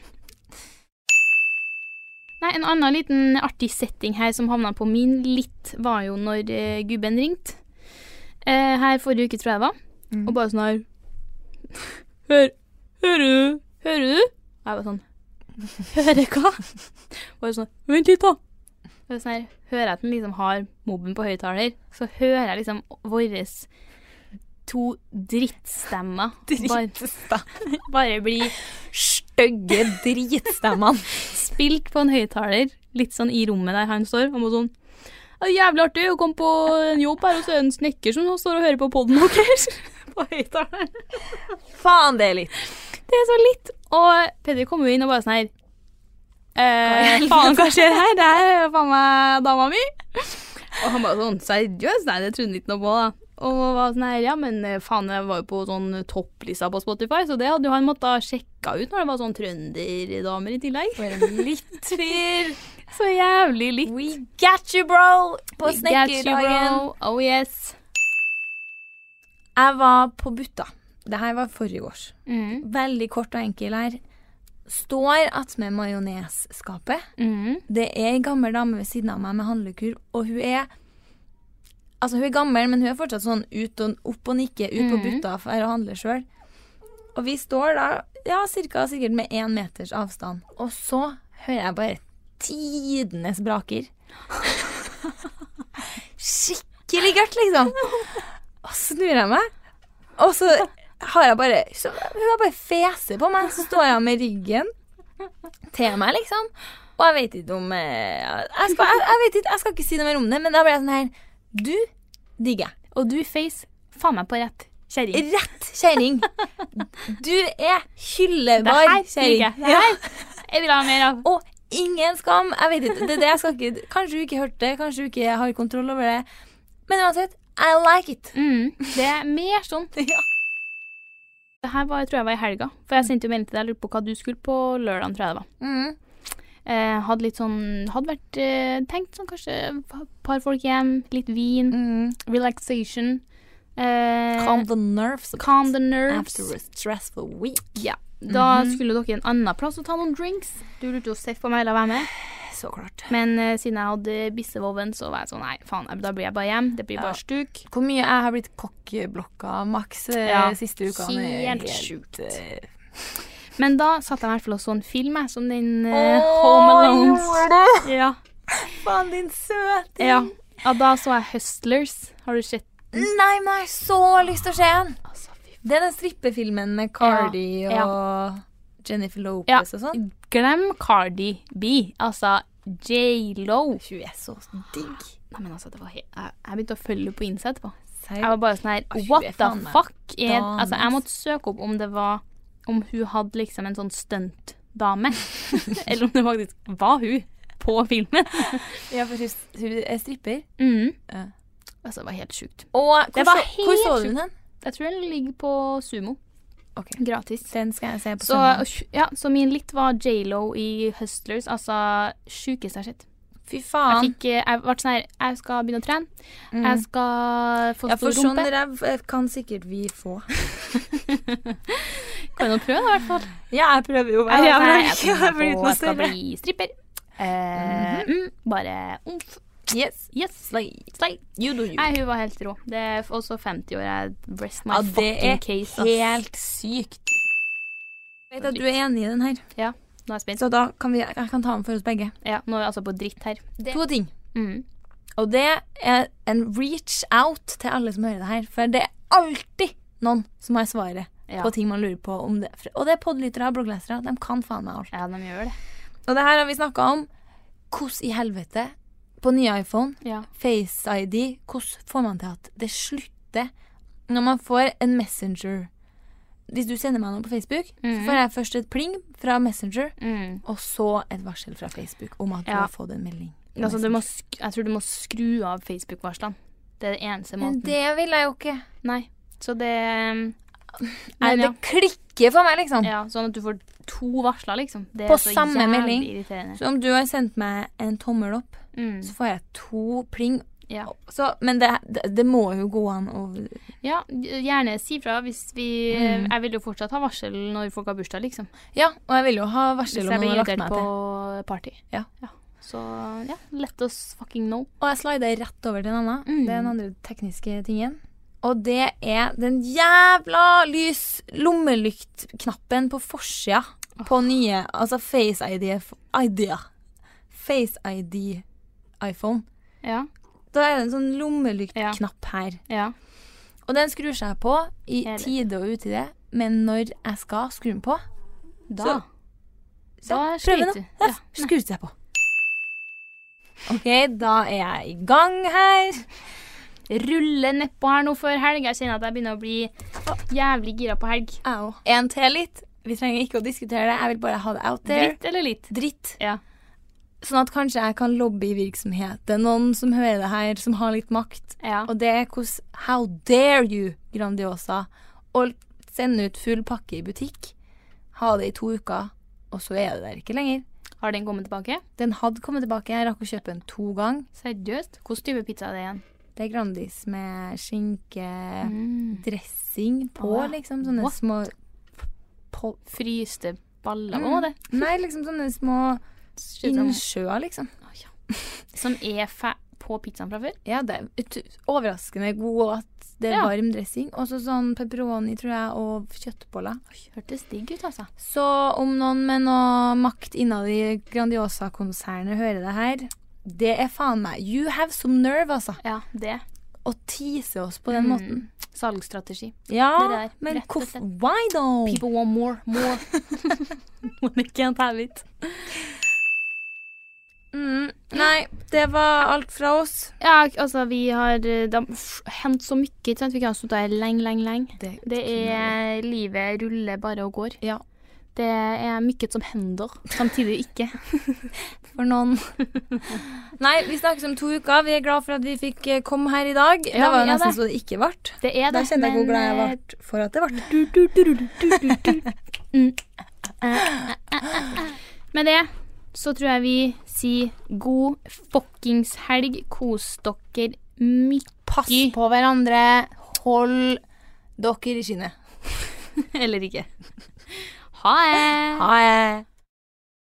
Speaker 2: Nei, en annen liten artig setting her som havna på min litt, var jo når uh, gubben ringte. Eh, her forrige uke, tror jeg det var.
Speaker 1: Mm.
Speaker 2: Og bare sånn her Hør, Hører du? Hører du? Jeg var sånn Hører hva? Bare sånn Vent litt, da. Sånn her, hører jeg at den liksom har mobben på høyttaler, så hører jeg liksom våres to drittstemmer bare, bare bli
Speaker 1: Stygge dritstemmene.
Speaker 2: spilt på en høyttaler, litt sånn i rommet der han står, og må sånn det er jævlig artig å komme på en jobb her, og så er det en snekker som står og hører på podden deres. på høyttaleren.
Speaker 1: Faen, det er litt.
Speaker 2: Det er så litt. Og Peder kom jo inn og bare sånn her eh. Faen, hva skjer her? Det er faen meg dama mi. Og han bare sånn Seriøst? Nei, det trodde han ikke noe på, da. Og var sånn her, ja, men eh, faen, jeg var jo på sånn topplista på Spotify, så det hadde jo han måttet sjekka ut når det var sånn trønderdamer i tillegg.
Speaker 1: Litt fyr.
Speaker 2: Så jævlig litt.
Speaker 1: We got you, bro! På snekkerdagen.
Speaker 2: Oh yes.
Speaker 1: Jeg var på Butta. Det her var forrige års.
Speaker 2: Mm.
Speaker 1: Veldig kort og enkel her. Står attmed majonesskapet.
Speaker 2: Mm.
Speaker 1: Det er ei gammel dame ved siden av meg med handlekurv, og hun er Altså, hun er gammel, men hun er fortsatt sånn ut og, opp og nikke ut på
Speaker 2: Mhm.
Speaker 1: Butta for å handle sjøl. Og vi står da, ja, cirka sikkert med én meters avstand. Og så hører jeg bare tidenes braker. Skikkelig gørt, liksom. Og så snur jeg meg, og så har jeg bare så, Hun har bare fese på meg. Så står jeg med ryggen til meg, liksom. Og jeg vet ikke om eh, jeg skal, jeg, jeg vet ikke, jeg skal ikke si noe mer om det, men da ble jeg sånn her Du digger jeg.
Speaker 2: Og du face faen meg på rett kjerring.
Speaker 1: Rett kjerring. Du er hyllebar kjerring.
Speaker 2: jeg vil ha mer av.
Speaker 1: Og ingen skam. Jeg vet ikke, det er det jeg skal ikke Kanskje du ikke hørte det, kanskje du ikke har kontroll over det. Men uansett, I like it.
Speaker 2: Mm, det er mer sånn.
Speaker 1: Ja.
Speaker 2: Det her var, tror jeg var i helga, for jeg sendte jo melding til deg og lurte på hva du skulle på lørdag, tror jeg det var.
Speaker 1: Mm.
Speaker 2: Eh, hadde litt sånn Hadde vært eh, tenkt sånn kanskje et par folk hjem, litt vin,
Speaker 1: Mm.
Speaker 2: relaxation. Eh,
Speaker 1: Calm the nerves
Speaker 2: calm the nerves.
Speaker 1: after a stressful week.
Speaker 2: Ja. Da
Speaker 1: Mhm.
Speaker 2: skulle dere en annen plass og ta noen drinks. Du lurte jo sett på meg eller være med.
Speaker 1: Så klart.
Speaker 2: Men eh, siden jeg hadde bissevoven, så var jeg sånn nei, faen, da blir jeg bare hjem. Det blir
Speaker 1: Ja.
Speaker 2: bare stuk.
Speaker 1: Hvor mye jeg har blitt kokkblokka maks eh,
Speaker 2: Ja,
Speaker 1: siste uka.
Speaker 2: helt sjukt.
Speaker 1: eh,
Speaker 2: Men da satt jeg i hvert fall og så en film, jeg, som den eh, Home Alone. Ja.
Speaker 1: Faen, din søte.
Speaker 2: ja. ja. Da så jeg Hustlers. Har du sett
Speaker 1: Nei, men jeg har så lyst til å se den.
Speaker 2: Altså,
Speaker 1: Det er den strippefilmen med Cardi
Speaker 2: Ja,
Speaker 1: og Jennifer Lopez
Speaker 2: Ja.
Speaker 1: og sånn.
Speaker 2: Glem Cardi B. Altså J.Lo.
Speaker 1: Hun er så digg.
Speaker 2: Nei, men altså, det var helt Jeg, jeg begynte å følge på Insta etterpå. Jeg var bare sånn her What the fuck?
Speaker 1: Jeg,
Speaker 2: altså, jeg måtte søke opp om det var Om hun hadde liksom en sånn stuntdame. Eller om det faktisk var hun på filmen.
Speaker 1: Ja, for hun, hun er stripper.
Speaker 2: Mm.
Speaker 1: Ja.
Speaker 2: Altså, det var helt sjukt.
Speaker 1: Og hvor,
Speaker 2: Det var
Speaker 1: så, hvor så du den?
Speaker 2: Jeg tror den ligger på Sumo.
Speaker 1: Okay.
Speaker 2: Gratis.
Speaker 1: Den skal jeg se på
Speaker 2: Så, ja, så min litt var J.Lo i Hustlers. Altså sjukeste jeg har sett.
Speaker 1: Fy
Speaker 2: Jeg
Speaker 1: faen.
Speaker 2: fikk eh, Jeg ble sånn her Jeg skal begynne å trene.
Speaker 1: Mm.
Speaker 2: Jeg skal få
Speaker 1: Ja, for
Speaker 2: stor
Speaker 1: sånn ræv eh, kan sikkert vi få.
Speaker 2: Kan jo prøve, i hvert fall.
Speaker 1: Ja, jeg prøver jo
Speaker 2: Jeg,
Speaker 1: jeg,
Speaker 2: jeg,
Speaker 1: jeg, Jeg jeg,
Speaker 2: jeg,
Speaker 1: jeg,
Speaker 2: jeg,
Speaker 1: større.
Speaker 2: bli stripper. Eh, mm, bare umf.
Speaker 1: Yes.
Speaker 2: Yes.
Speaker 1: Slay.
Speaker 2: Slay.
Speaker 1: You do you.
Speaker 2: Nei, hun var helt rå. Det er også 50 år. Jeg rest my
Speaker 1: Ja, det
Speaker 2: fucking
Speaker 1: er
Speaker 2: Det er
Speaker 1: Helt sykt. Jeg vet at du er enig i den her,
Speaker 2: Nå er jeg spent.
Speaker 1: så da kan vi, jeg kan ta den for oss begge.
Speaker 2: Ja, nå er vi altså på dritt her. Det.
Speaker 1: To ting.
Speaker 2: Mm.
Speaker 1: Og det er en reach out til alle som hører det her. For det er alltid noen som har svaret
Speaker 2: Ja.
Speaker 1: på ting man lurer på om det. Og det er podlyttere og blogglesere. De kan faen meg alt.
Speaker 2: ja, de gjør det.
Speaker 1: Og det her har vi snakka om. Hvordan i helvete på nye iPhone,
Speaker 2: Ja.
Speaker 1: Face ID, hvordan får man til at det slutter når man får en Messenger Hvis du sender meg noe på Facebook, så
Speaker 2: Mhm.
Speaker 1: får jeg først et pling fra Messenger,
Speaker 2: Mm.
Speaker 1: og så et varsel fra Facebook om at du
Speaker 2: Ja.
Speaker 1: har fått en melding.
Speaker 2: Altså, jeg tror du må skru av Facebook-varslene. Det er den eneste måten.
Speaker 1: Men det vil jeg jo ikke.
Speaker 2: Nei. Så det
Speaker 1: Nei,
Speaker 2: Men ja.
Speaker 1: det klikker for meg, liksom.
Speaker 2: Ja, sånn at du får to varsler, liksom. Det
Speaker 1: På
Speaker 2: er så
Speaker 1: samme
Speaker 2: jævlig
Speaker 1: melding.
Speaker 2: irriterende.
Speaker 1: Så om du har sendt meg en tommel opp,
Speaker 2: Mm.
Speaker 1: så får jeg to pling.
Speaker 2: Ja.
Speaker 1: Så, men det, det, det må jo gå an å
Speaker 2: ja, gjerne si fra hvis vi
Speaker 1: Mm.
Speaker 2: Jeg vil jo fortsatt ha varsel når folk har bursdag, liksom.
Speaker 1: Ja, og jeg vil jo ha
Speaker 2: Hvis
Speaker 1: varsel
Speaker 2: jeg
Speaker 1: om
Speaker 2: blir
Speaker 1: noen har lagt
Speaker 2: invitert
Speaker 1: meg
Speaker 2: på
Speaker 1: til.
Speaker 2: party.
Speaker 1: Ja.
Speaker 2: Så ja, let us fucking know.
Speaker 1: Og jeg slider rett over til en annen.
Speaker 2: Mm.
Speaker 1: Det er den andre tekniske tingen. Og det er den jævla lys lommelyktknappen på forsida på nye Altså Face ID Idea. Face ID iPhone.
Speaker 2: Ja.
Speaker 1: Da er det en sånn lommelyktknapp her.
Speaker 2: Ja.
Speaker 1: Og den skrur seg på i
Speaker 2: Hele.
Speaker 1: tide og utide, men når jeg skal skru den på,
Speaker 2: Da.
Speaker 1: Så-
Speaker 2: da
Speaker 1: prøv
Speaker 2: sliter
Speaker 1: nå. Ja,
Speaker 2: Ja.
Speaker 1: skrur seg på. OK, da er jeg i gang her.
Speaker 2: Rulle nedpå her nå før helg. Jeg kjenner at jeg begynner å bli jævlig gira på helg.
Speaker 1: Au. En til litt. Vi trenger ikke å diskutere det. Jeg vil bare ha det out there.
Speaker 2: Dritt eller litt?
Speaker 1: Dritt.
Speaker 2: Ja.
Speaker 1: Sånn at kanskje jeg kan lobbyvirksomhet. Det er noen som hører det her, som har litt makt.
Speaker 2: Ja.
Speaker 1: Og det er hvordan How dare you, Grandiosa, å sende ut full pakke i butikk, ha det i to uker, og så er det der ikke lenger.
Speaker 2: Har den kommet tilbake?
Speaker 1: Den hadde kommet tilbake. Jeg rakk å kjøpe den to ganger.
Speaker 2: Seriøst? Hvilken type pizza er det igjen?
Speaker 1: Det er Grandis med skinke,
Speaker 2: Mm.
Speaker 1: dressing på,
Speaker 2: oh, ja.
Speaker 1: liksom. Sånne
Speaker 2: What?
Speaker 1: små på,
Speaker 2: Fryste baller,
Speaker 1: Mm.
Speaker 2: hva var det?
Speaker 1: Nei, liksom sånne små
Speaker 2: innsjøer, liksom.
Speaker 1: Oh, liksom.
Speaker 2: Som er på pizzaen fra før?
Speaker 1: Ja, det er overraskende god, og at det er
Speaker 2: Ja.
Speaker 1: varm dressing. Og så sånn pepperoni, tror jeg, og kjøttboller.
Speaker 2: Hørtes digg ut, altså.
Speaker 1: Så om noen med noe makt innad i Grandiosa-konsernet hører det her, det er faen meg You have some nerve, altså.
Speaker 2: Ja, det.
Speaker 1: Å tease oss på den
Speaker 2: Mm.
Speaker 1: måten.
Speaker 2: Salgsstrategi.
Speaker 1: Ja,
Speaker 2: Det der,
Speaker 1: men hvorfor. Why though?
Speaker 2: People want more, more.
Speaker 1: When they can't have it. Mm, nei, det var alt fra oss.
Speaker 2: Ja, altså, vi har eh, Det har hendt så mye, ikke sant? Vi kan ha stått her lenge, lenge, lenge.
Speaker 1: Det,
Speaker 2: Det er Livet ruller bare og går.
Speaker 1: Ja.
Speaker 2: Det er mye som hender, samtidig ikke.
Speaker 1: For noen. Nei, vi snakkes om to uker. Vi er glad for at vi fikk eh, komme her i dag. det var jo nesten
Speaker 2: det.
Speaker 1: så det ikke ble.
Speaker 2: Det er
Speaker 1: Da kjenner jeg hvor glad jeg ble for at det ble.
Speaker 2: eh. Mm. Eh, eh, eh, eh, eh. Med det så tror jeg vi sier god fuckings helg. Kos dere mye.
Speaker 1: Pass på hverandre. Hold dere i skinnet.
Speaker 2: Eller ikke. Ha det.
Speaker 1: Ha det.